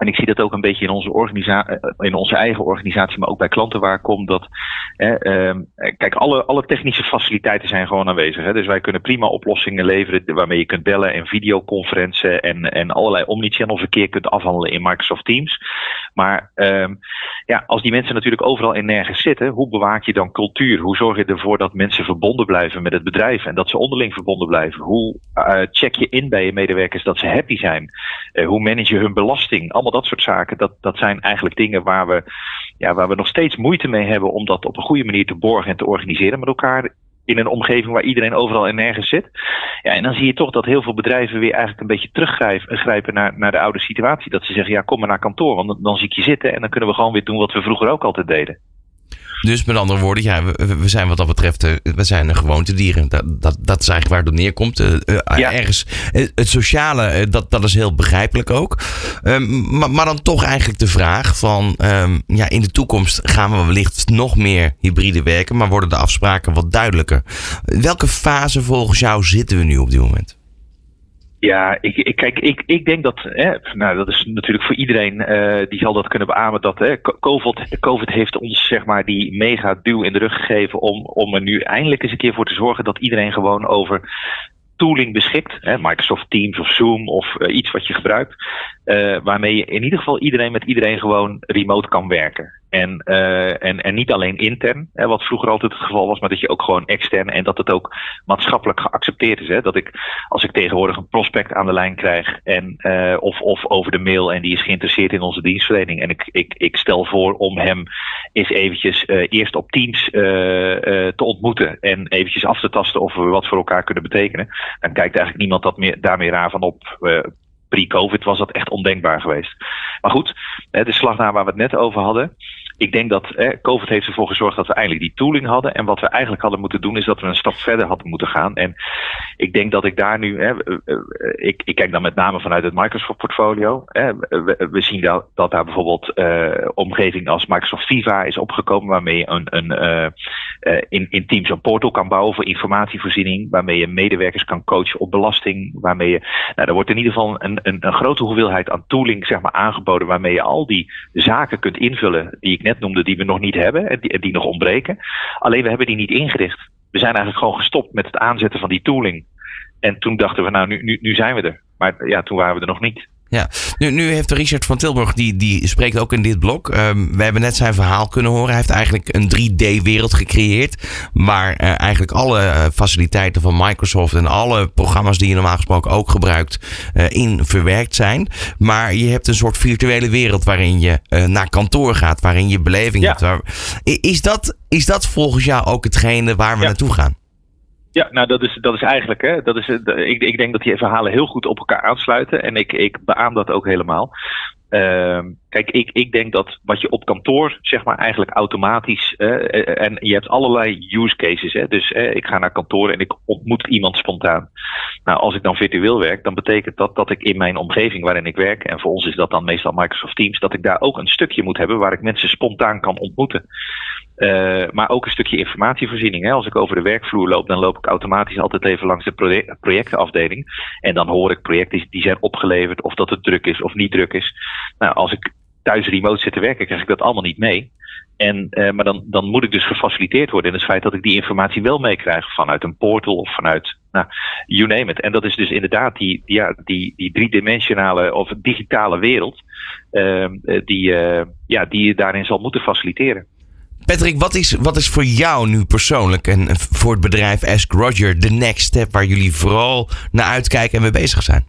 Speaker 6: En ik zie dat ook een beetje in onze, organisa in onze eigen organisatie, maar ook bij klanten waar ik kom. Dat, eh, kijk, alle, alle technische faciliteiten zijn gewoon aanwezig. Hè? Dus wij kunnen prima oplossingen leveren waarmee je kunt bellen en videoconferenties en, en allerlei omnichannel verkeer kunt afhandelen in Microsoft Teams. Maar ehm, ja, als die mensen natuurlijk overal en nergens zitten, hoe bewaak je dan cultuur? Hoe zorg je ervoor dat mensen verbonden blijven met het bedrijf en dat ze onderling verbonden blijven? Hoe uh, check je in bij je medewerkers dat ze happy zijn? Hoe manage je hun belasting? Allemaal dat soort zaken. Dat, dat zijn eigenlijk dingen waar we, ja, waar we nog steeds moeite mee hebben om dat op een goede manier te borgen en te organiseren met elkaar in een omgeving waar iedereen overal en nergens zit. Ja, en dan zie je toch dat heel veel bedrijven weer eigenlijk een beetje teruggrijpen naar, naar de oude situatie. Dat ze zeggen, ja, kom maar naar kantoor, want dan, dan zie ik je zitten en dan kunnen we gewoon weer doen wat we vroeger ook altijd deden.
Speaker 2: Dus met andere woorden, ja, we, we zijn wat dat betreft, uh, we zijn een gewoontedieren. Dat, dat, dat is eigenlijk waar het op neerkomt. Uh, ja. Ergens, het sociale, dat, dat is heel begrijpelijk ook. Um, maar, maar, dan toch eigenlijk de vraag van, um, ja, in de toekomst gaan we wellicht nog meer hybride werken, maar worden de afspraken wat duidelijker. Welke fase volgens jou zitten we nu op dit moment?
Speaker 6: Ja, ik, ik, kijk, ik, ik denk dat, hè, nou, dat is natuurlijk voor iedereen, uh, die zal dat kunnen beamen, dat hè, COVID, COVID heeft ons zeg maar die mega duw in de rug gegeven om, om er nu eindelijk eens een keer voor te zorgen dat iedereen gewoon over tooling beschikt, hè, Microsoft Teams of Zoom of uh, iets wat je gebruikt, uh, waarmee je in ieder geval iedereen met iedereen gewoon remote kan werken. En, uh, en, en niet alleen intern, hè, wat vroeger altijd het geval was, maar dat je ook gewoon extern en dat het ook maatschappelijk geaccepteerd is. Hè. Dat ik, als ik tegenwoordig een prospect aan de lijn krijg en, uh, of, of over de mail en die is geïnteresseerd in onze dienstverlening en ik, ik, ik stel voor om hem eens eventjes eerst op Teams te ontmoeten en eventjes af te tasten of we wat voor elkaar kunnen betekenen, dan kijkt eigenlijk niemand dat meer, daar meer raar van op pre-COVID was dat echt ondenkbaar geweest. Maar goed, de slag naar waar we het net over hadden ik denk dat eh, COVID heeft ervoor gezorgd dat we eigenlijk die tooling hadden. En wat we eigenlijk hadden moeten doen, is dat we een stap verder hadden moeten gaan. En ik denk dat ik daar nu, ik, ik kijk dan met name vanuit het Microsoft portfolio. Hè, we, zien dat, dat daar bijvoorbeeld uh, omgeving als Microsoft Viva is opgekomen, waarmee je een, een, uh, in, in Teams een portal kan bouwen voor informatievoorziening, waarmee je medewerkers kan coachen op belasting, waarmee je, nou, er wordt in ieder geval een, een, een grote hoeveelheid aan tooling zeg maar, aangeboden, waarmee je al die zaken kunt invullen die ik net net noemde, die we nog niet hebben en die, die nog ontbreken. Alleen we hebben die niet ingericht. We zijn eigenlijk gewoon gestopt met het aanzetten van die tooling. En toen dachten we, nou, nu, nu, nu zijn we er. Maar ja, toen waren we er nog niet.
Speaker 2: Ja, nu, nu heeft Richard van Tilburg, die, die spreekt ook in dit blok. Um, we hebben net zijn verhaal kunnen horen. Hij heeft eigenlijk een 3D-wereld gecreëerd. Waar uh, eigenlijk alle uh, faciliteiten van Microsoft en alle programma's die je normaal gesproken ook gebruikt, uh, in verwerkt zijn. Maar je hebt een soort virtuele wereld waarin je naar kantoor gaat, waarin je beleving ja. hebt. Waar... Is, dat, is dat volgens jou ook hetgene waar we ja. naartoe gaan?
Speaker 6: Ja, nou dat is, dat is eigenlijk, hè, dat is, ik, ik denk dat die verhalen heel goed op elkaar aansluiten en ik, ik beaam dat ook helemaal. Uh, kijk, ik, ik denk dat wat je op kantoor, zeg maar, eigenlijk automatisch. Uh, en je hebt allerlei use cases. Hè, dus ik ga naar kantoor en ik ontmoet iemand spontaan. Nou, als ik dan virtueel werk, dan betekent dat dat ik in mijn omgeving waarin ik werk, en voor ons is dat dan meestal Microsoft Teams, dat ik daar ook een stukje moet hebben waar ik mensen spontaan kan ontmoeten. Uh, maar ook een stukje informatievoorziening. Hè. Als ik over de werkvloer loop, dan loop ik automatisch altijd even langs de project projectenafdeling. En dan hoor ik projecten die zijn opgeleverd, of dat het druk is of niet druk is. Nou, als ik thuis remote zit te werken, krijg ik dat allemaal niet mee. En, uh, maar dan, dan moet ik dus gefaciliteerd worden in het feit dat ik die informatie wel meekrijg vanuit een portal of vanuit, nou, you name it. En dat is dus inderdaad die, ja, die, die driedimensionale of digitale wereld, uh, die, uh, ja, die je daarin zal moeten faciliteren.
Speaker 2: Patrick, wat is, wat is voor jou nu persoonlijk en voor het bedrijf Ask Roger de next step waar jullie vooral naar uitkijken en mee bezig zijn?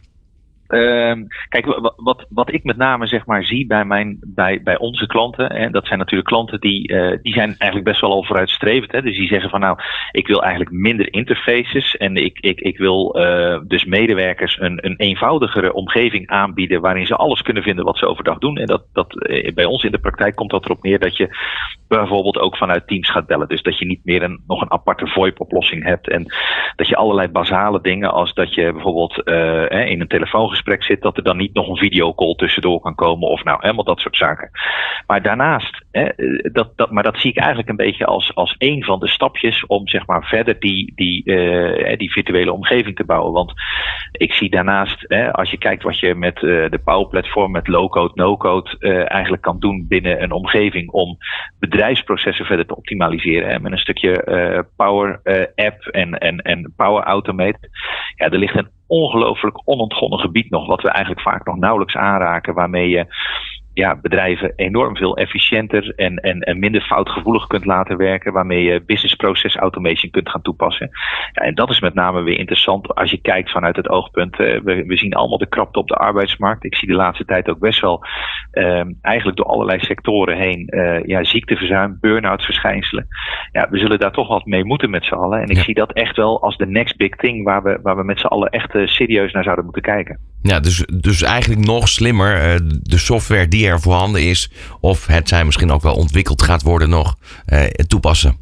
Speaker 6: Uh, kijk, wat, wat ik met name zeg maar zie bij, mijn, bij, bij onze klanten, en dat zijn natuurlijk klanten die, uh, die zijn eigenlijk best wel al vooruitstrevend. Hè? Dus die zeggen van nou, ik wil eigenlijk minder interfaces en ik, ik, ik wil uh, dus medewerkers een, een eenvoudigere omgeving aanbieden waarin ze alles kunnen vinden wat ze overdag doen. En dat, dat uh, bij ons in de praktijk komt dat erop neer dat je bijvoorbeeld ook vanuit Teams gaat bellen. Dus dat je niet meer een, nog een aparte VoIP-oplossing hebt en dat je allerlei basale dingen als dat je bijvoorbeeld in een telefoongesprek zit, dat er dan niet nog een videocall tussendoor kan komen of nou, helemaal dat soort zaken. Maar daarnaast, hè, dat, dat, maar dat zie ik eigenlijk een beetje als, als een van de stapjes om zeg maar verder die, die, uh, die virtuele omgeving te bouwen. Want ik zie daarnaast, hè, als je kijkt wat je met uh, de Power Platform, met low-code, no-code uh, eigenlijk kan doen binnen een omgeving om bedrijfsprocessen verder te optimaliseren. Hè, met een stukje Power App en, en, en Power Automate. Ja, er ligt een ongelooflijk onontgonnen gebied nog, wat we eigenlijk vaak nog nauwelijks aanraken, waarmee je ja, bedrijven enorm veel efficiënter en, en, en minder foutgevoelig kunt laten werken, waarmee je business process automation kunt gaan toepassen. Ja, en dat is met name weer interessant als je kijkt vanuit het oogpunt. Uh, we, we zien allemaal de krapte op de arbeidsmarkt. Ik zie de laatste tijd ook best wel uh, eigenlijk door allerlei sectoren heen uh, ja, ziekteverzuim, burn-out verschijnselen. Ja, we zullen daar toch wat mee moeten met z'n allen. En ik
Speaker 2: Ja.
Speaker 6: zie dat echt wel als de next big thing waar we, waar we met z'n allen echt eh, serieus naar zouden moeten kijken.
Speaker 2: Ja, dus, dus eigenlijk nog slimmer eh, de software die er voorhanden is, of het zijn misschien ook wel ontwikkeld gaat worden nog, eh, toepassen.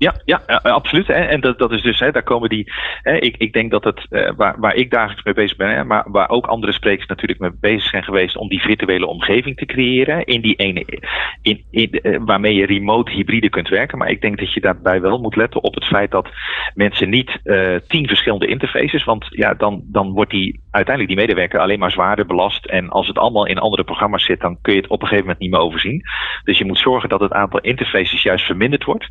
Speaker 6: Ja, ja, ja, eh, absoluut. En, dat, dat is dus, hè, daar komen die. Hè, ik, ik denk dat het, eh, waar, waar ik dagelijks mee bezig ben, hè, maar waar ook andere sprekers natuurlijk mee bezig zijn geweest om die virtuele omgeving te creëren. In die ene, in, in, eh, waarmee je remote hybride kunt werken. Maar ik denk dat je daarbij wel moet letten op het feit dat mensen niet eh, tien verschillende interfaces, want ja, dan, dan wordt die uiteindelijk die medewerker alleen maar zwaarder belast. En als het allemaal in andere programma's zit, dan kun je het op een gegeven moment niet meer overzien. Dus je moet zorgen dat het aantal interfaces juist verminderd wordt.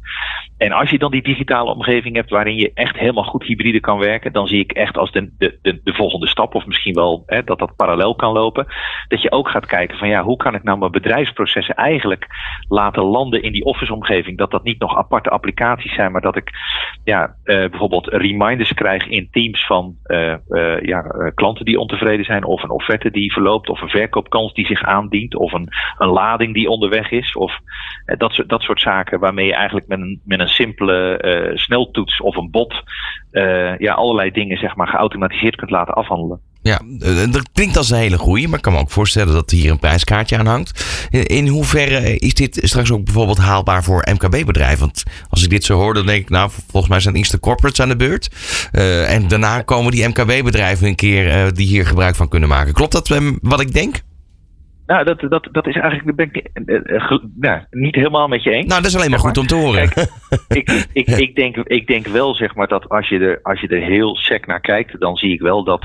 Speaker 6: En als je dan die digitale omgeving hebt waarin je echt helemaal goed hybride kan werken, dan zie ik echt als de, de, de, de volgende stap, of misschien wel hè, dat dat parallel kan lopen, dat je ook gaat kijken van ja, hoe kan ik nou mijn bedrijfsprocessen eigenlijk laten landen in die office-omgeving? Dat dat niet nog aparte applicaties zijn, maar dat ik ja, eh, bijvoorbeeld reminders krijg in teams van eh, eh, ja, eh, die ontevreden zijn, of een offerte die verloopt, of een verkoopkans die zich aandient, of een, een lading die onderweg is, of eh, dat, soort, dat soort zaken waarmee je eigenlijk met een, met een simpele eh, sneltoets of een bot eh, ja, allerlei dingen zeg maar, geautomatiseerd kunt laten afhandelen.
Speaker 2: Ja, eh, dat klinkt als een hele goeie, maar ik kan me ook voorstellen dat hier een prijskaartje aan hangt. In- hoeverre is dit straks ook bijvoorbeeld haalbaar voor MKB-bedrijven? Want als ik dit zo hoor, dan denk ik, nou, volgens mij zijn eerst de corporates aan de beurt. Eh, en daarna komen die MKB-bedrijven een keer eh, die hier gebruik van kunnen maken. Klopt dat eh, wat ik denk?
Speaker 6: Nou, dat, dat, dat is eigenlijk ben ik, ge- nou, niet helemaal met je eens.
Speaker 2: Nou, dat is alleen maar goed om te horen.
Speaker 6: ik, <laughs> ik, ik, denk, ik denk wel zeg maar dat als je er, als je er heel sec naar kijkt, dan zie ik wel dat.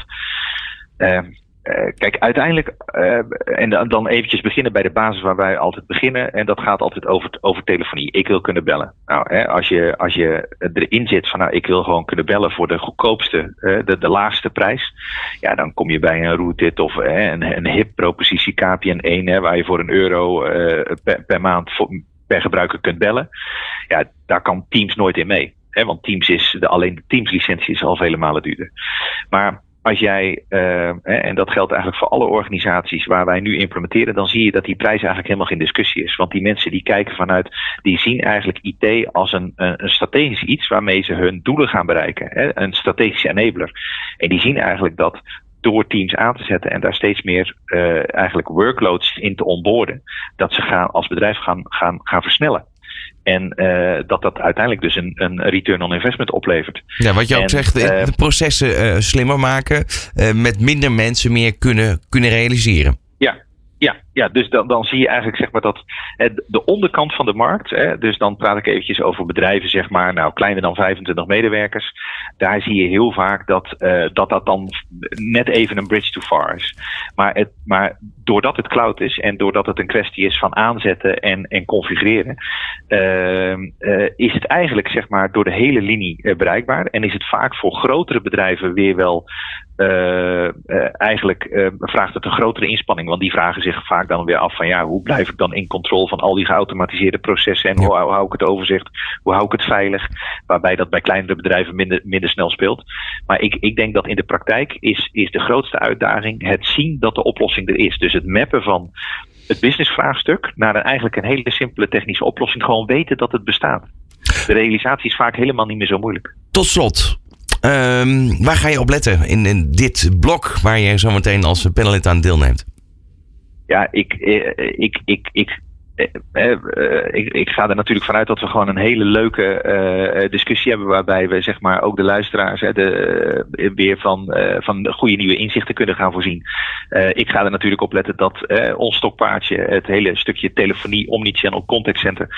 Speaker 6: Eh, eh, kijk, uiteindelijk, eh, en dan- eventjes beginnen bij de basis waar wij altijd beginnen. En dat gaat altijd over, over telefonie. Ik wil kunnen bellen. Nou, hè, als, je, als je erin zit van, nou, ik wil gewoon kunnen bellen voor de goedkoopste, de, de laagste prijs. Ja, dan kom je bij een Rootit of een, een hip-propositie KPN1, hè, waar je voor een euro eh, per, per maand per gebruiker kunt bellen. Ja, daar kan Teams nooit in mee. Want Teams is, de, alleen de Teams licentie is al vele malen duurder. Maar als jij, eh, en dat geldt eigenlijk voor alle organisaties waar wij nu implementeren, dan zie je dat die prijs eigenlijk helemaal geen discussie is. Want die mensen die kijken vanuit, die zien eigenlijk IT als een, een, een strategisch iets waarmee ze hun doelen gaan bereiken. Hè, een strategische enabler. En die zien eigenlijk dat door teams aan te zetten en daar steeds meer eh, eigenlijk workloads in te onboorden, dat ze gaan als bedrijf gaan, gaan, gaan versnellen. En eh, dat dat uiteindelijk dus een, een return on investment oplevert.
Speaker 2: Ja, wat je ook zegt, eh,
Speaker 6: eh,
Speaker 2: de processen eh, slimmer maken, met minder mensen meer kunnen, kunnen realiseren.
Speaker 6: Ja, ja dus dan, dan zie je eigenlijk zeg maar dat de onderkant van de markt, hè, dus dan praat ik eventjes over bedrijven zeg maar, nou kleiner dan 25 medewerkers, daar zie je heel vaak dat eh, dat, dat dan net even een bridge too far is. Maar, het, maar doordat het cloud is en doordat het een kwestie is van aanzetten en, en configureren, ehm, eh, is het eigenlijk zeg maar door de hele linie eh, bereikbaar en is het vaak voor grotere bedrijven weer wel eh, eh, eigenlijk eh, vraagt het een grotere inspanning. Want die vragen zich vaak dan weer af van ja, hoe blijf ik dan in controle van al die geautomatiseerde processen en
Speaker 2: Ja.
Speaker 6: hoe, hoe hou ik het overzicht, hoe hou ik het veilig, waarbij dat bij kleinere bedrijven minder, minder snel speelt. Maar ik, ik denk dat in de praktijk is, is de grootste uitdaging het zien dat de oplossing er is. Dus het mappen van het businessvraagstuk naar een, eigenlijk een hele simpele technische oplossing. Gewoon weten dat het bestaat. De realisatie is vaak helemaal niet meer zo moeilijk.
Speaker 2: Tot slot, ehm, waar ga je op letten in, in dit blok waar je zometeen als panelist aan deelneemt?
Speaker 6: Ja, ik, eh, ik, ik, ik, ik, ik, ga er natuurlijk vanuit dat we gewoon een hele leuke discussie hebben. Waarbij we zeg maar ook de luisteraars de, weer van, van goede nieuwe inzichten kunnen gaan voorzien. ik ga er natuurlijk op letten dat ons stokpaardje, het hele stukje telefonie, omnichannel, contact center.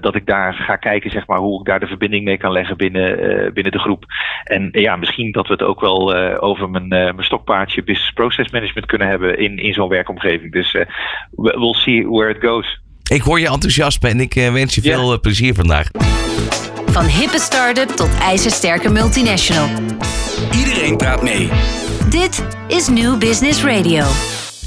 Speaker 6: dat ik daar ga kijken zeg maar, hoe ik daar de verbinding mee kan leggen binnen, binnen de groep. En ja, misschien dat we het ook wel over mijn, mijn stokpaardje business process management kunnen hebben in, in zo'n werkomgeving. Dus we'll see where it goes.
Speaker 2: Ik hoor je enthousiasme en ik eh, wens je veel eh, plezier vandaag.
Speaker 4: Van hippe start-up tot ijzersterke multinational.
Speaker 1: Iedereen praat mee.
Speaker 4: Dit is New Business Radio.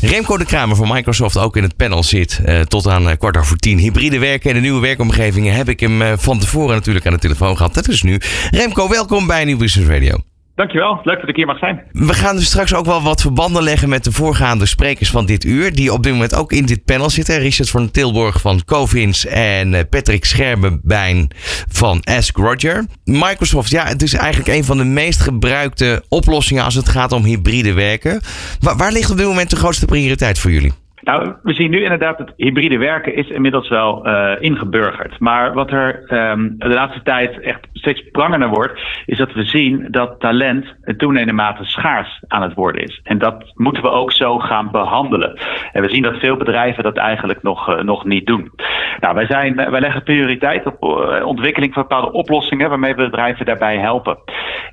Speaker 2: Remco de Kramer van Microsoft ook in het panel zit. Uh, tot aan kwart over tien. Hybride werken en de nieuwe werkomgevingen heb ik hem van tevoren natuurlijk aan de telefoon gehad. Dat is nu. Remco, welkom bij New Business Radio.
Speaker 7: Dankjewel, leuk dat ik hier mag zijn.
Speaker 2: We gaan dus straks ook wel wat verbanden leggen met de voorgaande sprekers van dit uur. Die op dit moment ook in dit panel zitten. Richard van Tilburg van Covins en eh, Patrick Scherbenbijn van Ask Roger. Microsoft, ja, het is eigenlijk een van de meest gebruikte oplossingen als het gaat om hybride werken. Waar, waar ligt op dit moment de grootste prioriteit voor jullie?
Speaker 7: Nou, we zien nu inderdaad dat hybride werken is inmiddels wel uh, ingeburgerd. Maar wat er um, de laatste tijd echt steeds prangender wordt, is dat we zien dat talent toenemende mate schaars aan het worden is. En dat moeten we ook zo gaan behandelen. En we zien dat veel bedrijven dat eigenlijk nog, uh, nog niet doen. Nou, wij, zijn, wij leggen prioriteit op uh, ontwikkeling van bepaalde oplossingen waarmee we bedrijven daarbij helpen.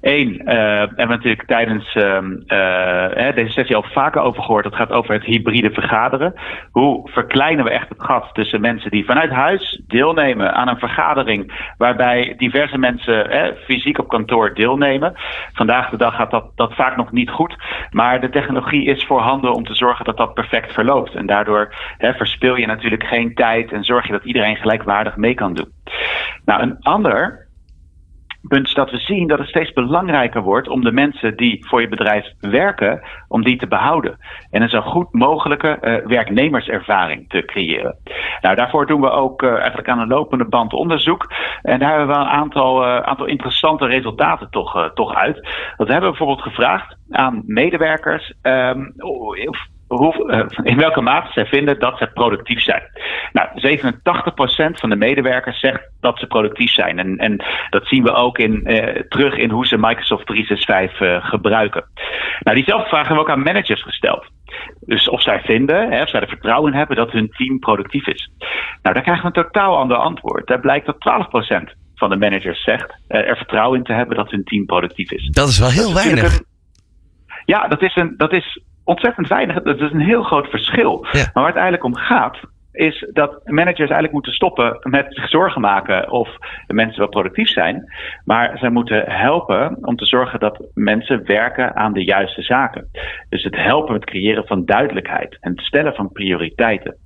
Speaker 7: Eén, hebben we natuurlijk tijdens deze sessie al vaker over gehoord, dat gaat over het hybride vergaderen. Hoe verkleinen we echt het gat tussen mensen die vanuit huis deelnemen aan een vergadering waarbij diverse mensen hè, fysiek op kantoor deelnemen. Vandaag de dag gaat dat, dat vaak nog niet goed, maar de technologie is voorhanden om te zorgen dat dat perfect verloopt. En daardoor hè, verspil je natuurlijk geen tijd en zorg je dat iedereen gelijkwaardig mee kan doen. Nou, een ander punt is dat we zien dat het steeds belangrijker wordt om de mensen die voor je bedrijf werken, om die te behouden. En een zo goed mogelijke uh, werknemerservaring te creëren. Nou, daarvoor doen we ook uh, eigenlijk aan een lopende band onderzoek. En daar hebben we een aantal, uh, aantal interessante resultaten toch, toch uit. Dat hebben we bijvoorbeeld gevraagd aan medewerkers. Um, hoe, uh, in welke mate zij vinden dat ze productief zijn. Nou, 87% van de medewerkers zegt dat ze productief zijn. En, en dat zien we ook in, uh, terug in hoe ze Microsoft 365 uh, eh, gebruiken. Nou, diezelfde vraag hebben we ook aan managers gesteld. Dus of zij vinden, hè, of zij er vertrouwen in hebben dat hun team productief is. Nou, daar krijgen we een totaal ander antwoord. Daar blijkt dat 12% van de managers zegt er vertrouwen in te hebben dat hun team productief is.
Speaker 2: Dat is wel heel weinig.
Speaker 7: ja, dat is, een, dat is ontzettend weinig. Dat is een heel groot verschil. Maar waar het eigenlijk om gaat, is dat managers eigenlijk moeten stoppen met zich zorgen maken of de mensen wel productief zijn. Maar zij moeten helpen om te zorgen dat mensen werken aan de juiste zaken. Dus het helpen met het creëren van duidelijkheid en het stellen van prioriteiten.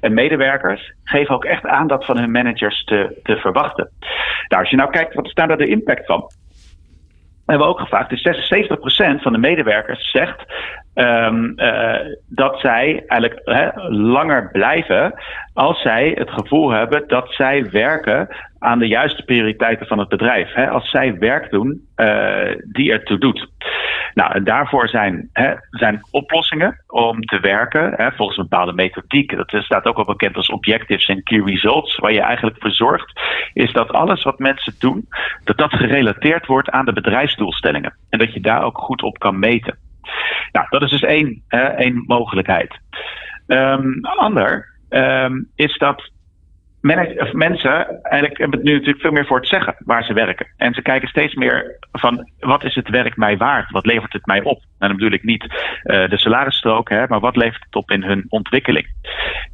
Speaker 7: En medewerkers geven ook echt aan dat van hun managers te, te verwachten. Nou, als je nou kijkt, wat is daar nou de impact van? hebben we ook gevraagd. Dus 76% van de medewerkers zegt um, uh, dat zij eigenlijk hè, langer blijven als zij het gevoel hebben dat zij werken aan de juiste prioriteiten van het bedrijf. Hè, als zij werk doen uh, die ertoe doet. Nou, en daarvoor zijn, hè, zijn oplossingen om te werken hè, volgens een bepaalde methodiek. Dat staat ook wel bekend als objectives en key results. Waar je eigenlijk voor zorgt, is dat alles wat mensen doen, dat dat gerelateerd wordt aan de bedrijfsdoelstellingen. En dat je daar ook goed op kan meten. Nou, dat is dus één, één mogelijkheid. Um, ander um, is dat of mensen eigenlijk hebben het nu natuurlijk veel meer voor het zeggen waar ze werken. En ze kijken steeds meer van wat is het werk mij waard? Wat levert het mij op? En dan bedoel ik niet uh, de salarisstrook, hè, maar wat levert het op in hun ontwikkeling?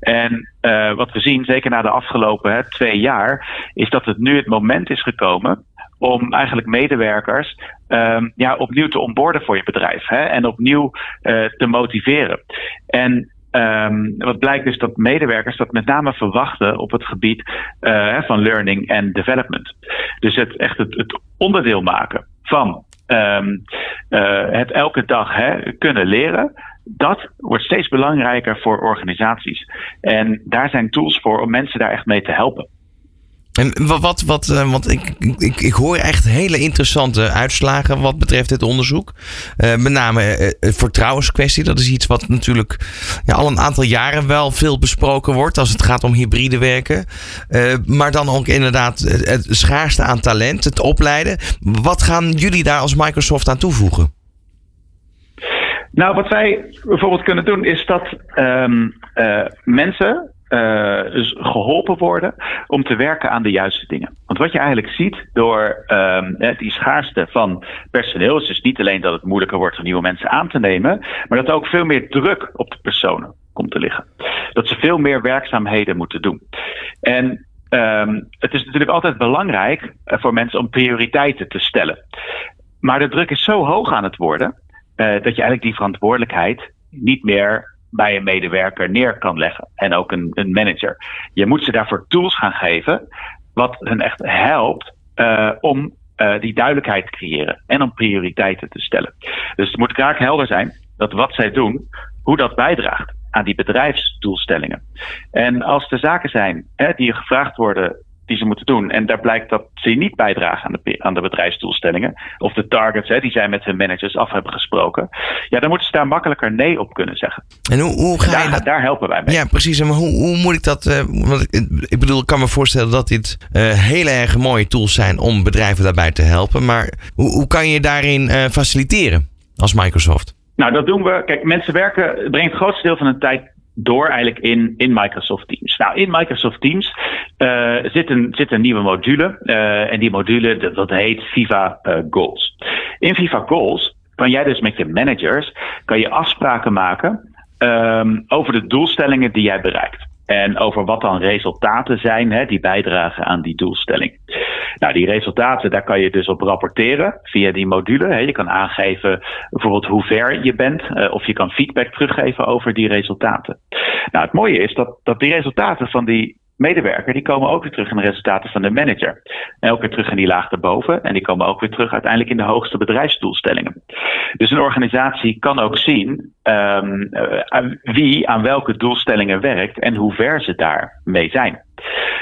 Speaker 7: En uh, wat we zien, zeker na de afgelopen hè, twee jaar, is dat het nu het moment is gekomen om eigenlijk medewerkers um, ja, opnieuw te onboorden voor je bedrijf hè, en opnieuw uh, te motiveren. En Um, wat blijkt is dat medewerkers dat met name verwachten op het gebied uh, van learning en development. Dus het echt het, onderdeel maken van um, uh, het elke dag hè, kunnen leren. Dat wordt steeds belangrijker voor organisaties. En daar zijn tools voor om mensen daar echt mee te helpen.
Speaker 2: En wat, wat, wat uh, want ik, ik, ik hoor echt hele interessante uitslagen wat betreft dit onderzoek. Uh, met name uh, vertrouwenskwestie. Dat is iets wat natuurlijk ja, al een aantal jaren wel veel besproken wordt als het gaat om hybride werken. maar dan ook inderdaad het schaarste aan talent, het opleiden. Wat gaan jullie daar als Microsoft aan toevoegen?
Speaker 7: Nou, wat wij bijvoorbeeld kunnen doen is dat um, mensen uh, geholpen worden om te werken aan de juiste dingen. Want wat je eigenlijk ziet door um, die schaarste van personeel, is dus niet alleen dat het moeilijker wordt om nieuwe mensen aan te nemen, maar dat er ook veel meer druk op de personen komt te liggen. Dat ze veel meer werkzaamheden moeten doen. En um, het is natuurlijk altijd belangrijk eh, voor mensen om prioriteiten te stellen. Maar de druk is zo hoog aan het worden uh, dat je eigenlijk die verantwoordelijkheid niet meer bij een medewerker neer kan leggen. En ook een, een manager. Je moet ze daarvoor tools gaan geven, wat hen echt helpt uh, om uh, die duidelijkheid te creëren en om prioriteiten te stellen. Dus het moet graag helder zijn dat wat zij doen, hoe dat bijdraagt aan die bedrijfsdoelstellingen. En als er zaken zijn hè, die gevraagd worden die ze moeten doen. En daar blijkt dat ze niet bijdragen aan de, aan de bedrijfsdoelstellingen. Of de targets hè, die zij met hun managers af hebben gesproken. Ja, dan moeten ze daar makkelijker nee op kunnen zeggen.
Speaker 2: En hoe, hoe ga
Speaker 7: daar,
Speaker 2: je dat...
Speaker 7: daar helpen wij mee.
Speaker 2: Ja, precies. Maar hoe, hoe moet ik dat... Uh, want ik, ik, bedoel, ik kan me voorstellen dat dit uh, hele erg mooie tools zijn om bedrijven daarbij te helpen. Maar hoe, hoe kan je daarin uh, faciliteren als Microsoft?
Speaker 7: Nou, dat doen we. Kijk, mensen werken, brengt het grootste deel van hun tijd door eigenlijk in, in Microsoft Teams. Nou, in Microsoft Teams uh, zit, een, zit een nieuwe module. Uh, en die module, dat, dat heet Viva uh, Goals. In Viva Goals kan jij dus met je managers kan je afspraken maken um, over de doelstellingen die jij bereikt. En over wat dan resultaten zijn hè, die bijdragen aan die doelstelling. Nou, die resultaten, daar kan je dus op rapporteren via die module. Hè. Je kan aangeven bijvoorbeeld hoe ver je bent, uh, of je kan feedback teruggeven over die resultaten. Nou, het mooie is dat, dat die resultaten van die medewerker, die komen ook weer terug in de resultaten van de manager. En terug in die laag erboven. En die komen ook weer terug uiteindelijk in de hoogste bedrijfsdoelstellingen. Dus een organisatie kan ook zien um, uh, wie aan welke doelstellingen werkt en hoe ver ze daarmee zijn.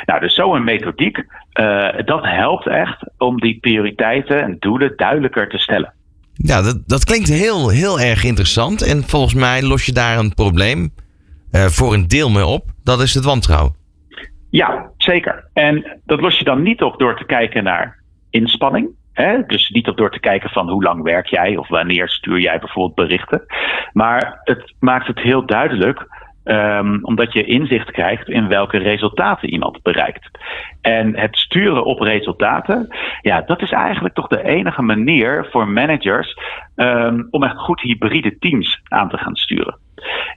Speaker 7: Nou, dus zo'n methodiek, uh, dat helpt echt om die prioriteiten en doelen duidelijker te stellen.
Speaker 2: Ja, dat, dat klinkt heel, heel erg interessant. En volgens mij los je daar een probleem uh, voor een deel mee op. Dat is het wantrouwen.
Speaker 7: Ja, zeker. En dat los je dan niet op door te kijken naar inspanning. Hè? Dus niet op door te kijken van hoe lang werk jij of wanneer stuur jij bijvoorbeeld berichten. Maar het maakt het heel duidelijk Um, omdat je inzicht krijgt in welke resultaten iemand bereikt. En het sturen op resultaten, ja, dat is eigenlijk toch de enige manier voor managers um, om echt goed hybride teams aan te gaan sturen.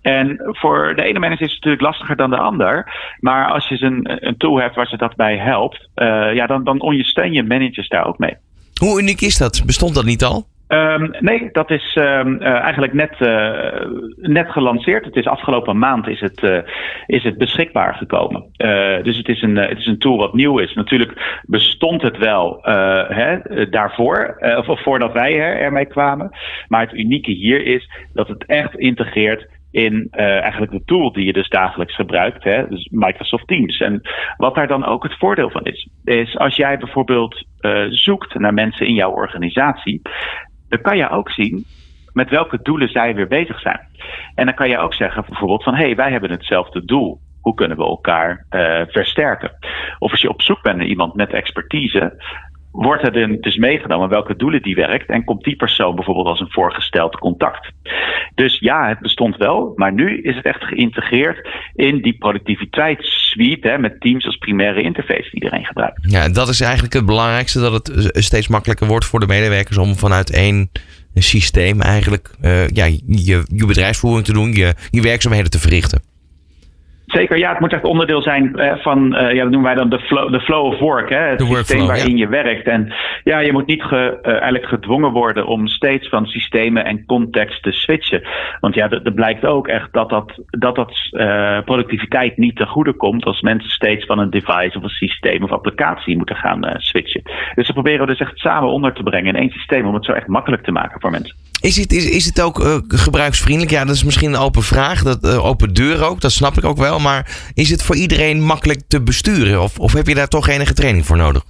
Speaker 7: En voor de ene manager is het natuurlijk lastiger dan de ander. Maar als je een, een tool hebt waar ze dat bij helpt, uh, ja, dan, dan ondersteun je managers daar ook mee.
Speaker 2: Hoe uniek is dat? Bestond dat niet al?
Speaker 7: Um, nee, dat is um, uh, eigenlijk net, uh, net gelanceerd. Het is afgelopen maand is het, uh, is het beschikbaar gekomen. dus het is, een, het is een tool wat nieuw is. Natuurlijk bestond het wel hè, daarvoor, of voordat wij er, ermee kwamen. Maar het unieke hier is dat het echt integreert in eigenlijk de tool die je dus dagelijks gebruikt, hè, dus Microsoft Teams. En wat daar dan ook het voordeel van is, is als jij bijvoorbeeld zoekt naar mensen in jouw organisatie, dan kan je ook zien met welke doelen zij weer bezig zijn. En dan kan je ook zeggen bijvoorbeeld van hé, hey, wij hebben hetzelfde doel. Hoe kunnen we elkaar uh, versterken? Of als je op zoek bent naar iemand met expertise, wordt er dus meegenomen welke doelen die werkt en komt die persoon bijvoorbeeld als een voorgesteld contact. Dus ja, het bestond wel, maar nu is het echt geïntegreerd in die productiviteitssuite hè, met Teams als primaire interface die iedereen gebruikt.
Speaker 2: Ja, dat is eigenlijk het belangrijkste, dat het steeds makkelijker wordt voor de medewerkers om vanuit één systeem eigenlijk uh, ja, je, je bedrijfsvoering te doen, je, je werkzaamheden te verrichten.
Speaker 7: Zeker, ja, het moet echt onderdeel zijn eh, van, uh, ja, dat noemen wij dan de flow, de flow of work, hè, het systeem waarin ja. je werkt. En ja, je moet niet ge, uh, eigenlijk gedwongen worden om steeds van systemen en context te switchen. Want ja, er blijkt ook echt dat dat, dat, dat productiviteit niet te goede komt als mensen steeds van een device of een systeem of applicatie moeten gaan switchen. Dus we proberen we dus echt samen onder te brengen in één systeem om het zo echt makkelijk te maken voor mensen.
Speaker 2: Is het, is, is het ook gebruiksvriendelijk? Ja, dat is misschien een open vraag, dat, open deur ook, dat snap ik ook wel. maar is het voor iedereen makkelijk te besturen? Of, of heb je daar toch enige training voor nodig?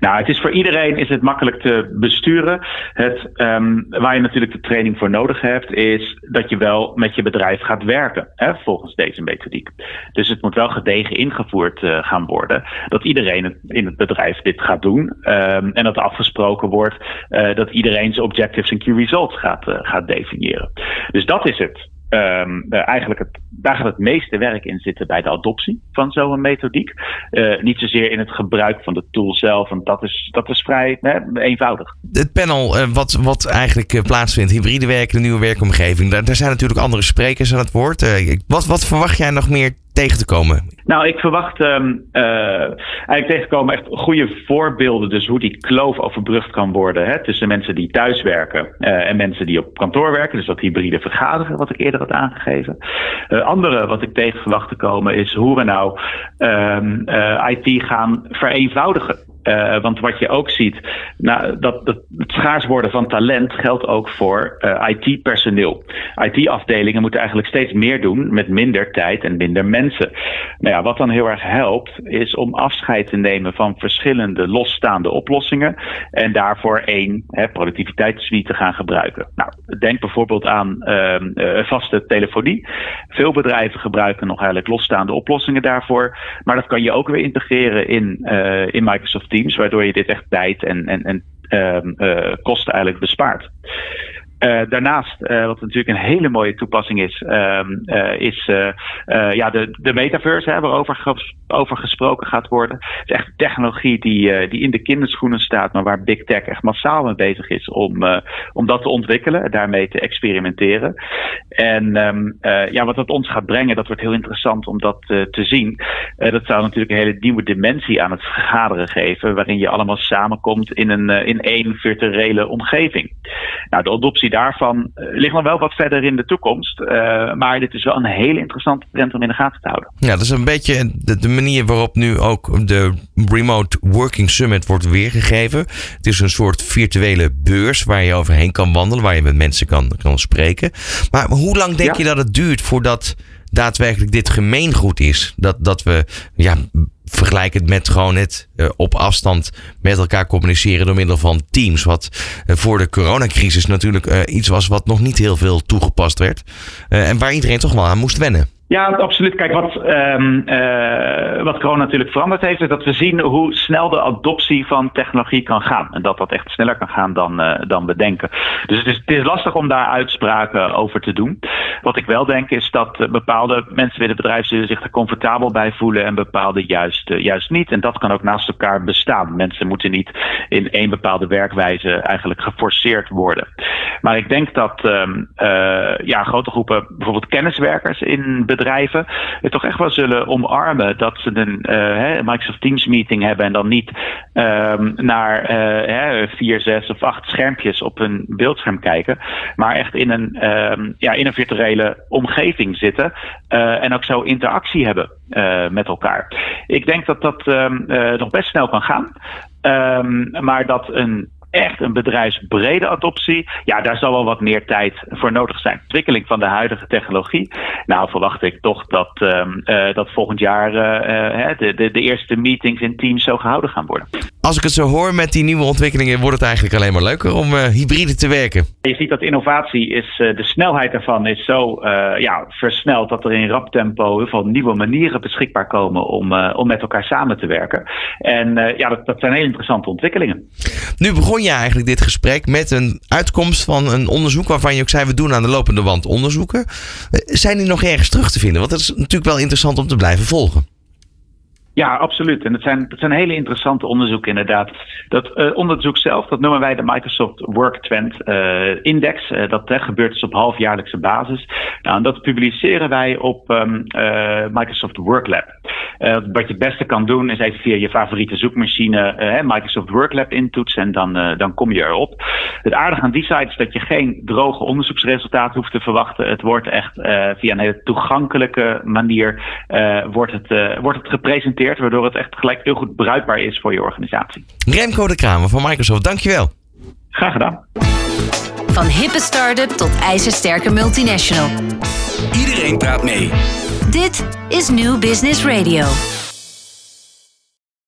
Speaker 7: Nou, het is voor iedereen is het makkelijk te besturen. Het, um, waar je natuurlijk de training voor nodig hebt, is dat je wel met je bedrijf gaat werken, hè, volgens deze methodiek. Dus het moet wel gedegen ingevoerd uh, gaan worden. Dat iedereen in het bedrijf dit gaat doen. Um, en dat afgesproken wordt uh, dat iedereen zijn objectives en key results gaat, uh, gaat definiëren. Dus dat is het. Um, uh, eigenlijk het, daar gaat het meeste werk in zitten bij de adoptie van zo'n methodiek. Uh, niet zozeer in het gebruik van de tool zelf, want dat is, dat is vrij hè, eenvoudig.
Speaker 2: Het panel uh, wat, wat eigenlijk plaatsvindt, hybride werken, de nieuwe werkomgeving, daar, daar zijn natuurlijk andere sprekers aan het woord. wat, wat verwacht jij nog meer tegen te komen?
Speaker 7: Nou, ik verwacht um, uh, eigenlijk tegen te komen echt goede voorbeelden. Dus hoe die kloof overbrugd kan worden hè, tussen mensen die thuiswerken uh, en mensen die op kantoor werken. Dus dat hybride vergaderen, wat ik eerder had aangegeven. Uh, andere wat ik tegen verwacht te komen is hoe we nou um, IT gaan vereenvoudigen. Uh, want wat je ook ziet, nou, dat, het schaars worden van talent geldt ook voor uh, IT-personeel. IT-afdelingen moeten eigenlijk steeds meer doen met minder tijd en minder mensen. Nou ja, wat dan heel erg helpt, is om afscheid te nemen van verschillende losstaande oplossingen en daarvoor één hè, productiviteitssuite te gaan gebruiken. Nou, denk bijvoorbeeld aan uh, vaste telefonie. Veel bedrijven gebruiken nog eigenlijk losstaande oplossingen daarvoor, maar dat kan je ook weer integreren in, in Microsoft waardoor je dit echt tijd en, en, en uh, kosten eigenlijk bespaart. Uh, daarnaast, uh, wat natuurlijk een hele mooie toepassing is, uh, is ja, de, de metaverse, hè, waarover over gesproken gaat worden. Het is echt technologie die, die in de kinderschoenen staat, maar waar Big Tech echt massaal mee bezig is om, om dat te ontwikkelen en daarmee te experimenteren. En um, ja, wat dat ons gaat brengen, dat wordt heel interessant om dat te zien. Dat zou natuurlijk een hele nieuwe dimensie aan het vergaderen geven, waarin je allemaal samenkomt in, een, in één virtuele omgeving. Nou, de adoptie daarvan ligt nog wel wat verder in de toekomst. Maar dit is wel een hele interessante trend om in de gaten te houden.
Speaker 2: Ja, dat is een beetje de, de, manier waarop nu ook de Remote Working Summit wordt weergegeven. Het is een soort virtuele beurs waar je overheen kan wandelen, waar je met mensen kan, kan spreken. Maar hoe lang denk ja. je dat het duurt voordat daadwerkelijk dit gemeengoed is? Dat, dat we ja, vergelijk het met gewoon het uh, op afstand met elkaar communiceren door middel van Teams. Wat uh, voor de coronacrisis natuurlijk uh, iets was wat nog niet heel veel toegepast werd. en waar iedereen toch wel aan moest wennen.
Speaker 7: Ja, absoluut. Kijk, wat, um, wat corona natuurlijk veranderd heeft, is dat we zien hoe snel de adoptie van technologie kan gaan. En dat dat echt sneller kan gaan dan, uh, dan we denken. Dus het is, het is lastig om daar uitspraken over te doen. Wat ik wel denk is dat uh, bepaalde mensen binnen het zich er comfortabel bij voelen en bepaalde juist, juist niet. En dat kan ook naast elkaar bestaan. Mensen moeten niet in één bepaalde werkwijze eigenlijk geforceerd worden. Maar ik denk dat um, ja, grote groepen, bijvoorbeeld kenniswerkers in bedrijven het toch echt wel zullen omarmen dat ze een uh, Microsoft Teams meeting hebben en dan niet um, naar uh, vier, zes of acht schermpjes op een beeldscherm kijken, maar echt in een, um, ja, in een virtuele omgeving zitten uh, en ook zo interactie hebben met elkaar. Ik denk dat dat um, nog best snel kan gaan. Maar dat een echt een bedrijfsbrede adoptie, ja, daar zal wel wat meer tijd voor nodig zijn. Ontwikkeling van de huidige technologie. Nou, verwacht ik toch dat, um, uh, dat volgend jaar uh, de, de, de eerste meetings in teams zo gehouden gaan worden.
Speaker 2: Als ik het zo hoor met die nieuwe ontwikkelingen, wordt het eigenlijk alleen maar leuker om uh, hybride te werken.
Speaker 7: Je ziet dat innovatie is, de snelheid daarvan is zo ja, versneld dat er in rap tempo heel veel nieuwe manieren beschikbaar komen om, om met elkaar samen te werken. En ja, dat, dat zijn hele interessante ontwikkelingen.
Speaker 2: Nu begon je eigenlijk dit gesprek met een uitkomst van een onderzoek waarvan je ook zei we doen aan de lopende wand onderzoeken. Zijn die nog ergens terug te vinden? Want dat is natuurlijk wel interessant om te blijven volgen.
Speaker 7: Ja, absoluut. En het zijn, het zijn hele interessante onderzoeken inderdaad. Dat uh, onderzoek zelf, dat noemen wij de Microsoft Work Trend uh, Index. Uh, dat gebeurt dus op halfjaarlijkse basis. Nou, en dat publiceren wij op um, Microsoft Work Lab. wat je het beste kan doen is even via je favoriete zoekmachine Microsoft Work Lab intoetsen en dan, dan kom je erop. Het aardige aan die site is dat je geen droge onderzoeksresultaten hoeft te verwachten. Het wordt echt via een hele toegankelijke manier wordt het, wordt het gepresenteerd waardoor het echt gelijk heel goed bruikbaar is voor je organisatie.
Speaker 2: Remco de Kramer van Microsoft, dankjewel.
Speaker 7: Graag gedaan.
Speaker 4: Van hippe start-up tot ijzersterke multinational.
Speaker 1: Iedereen praat mee.
Speaker 4: Dit is New Business Radio.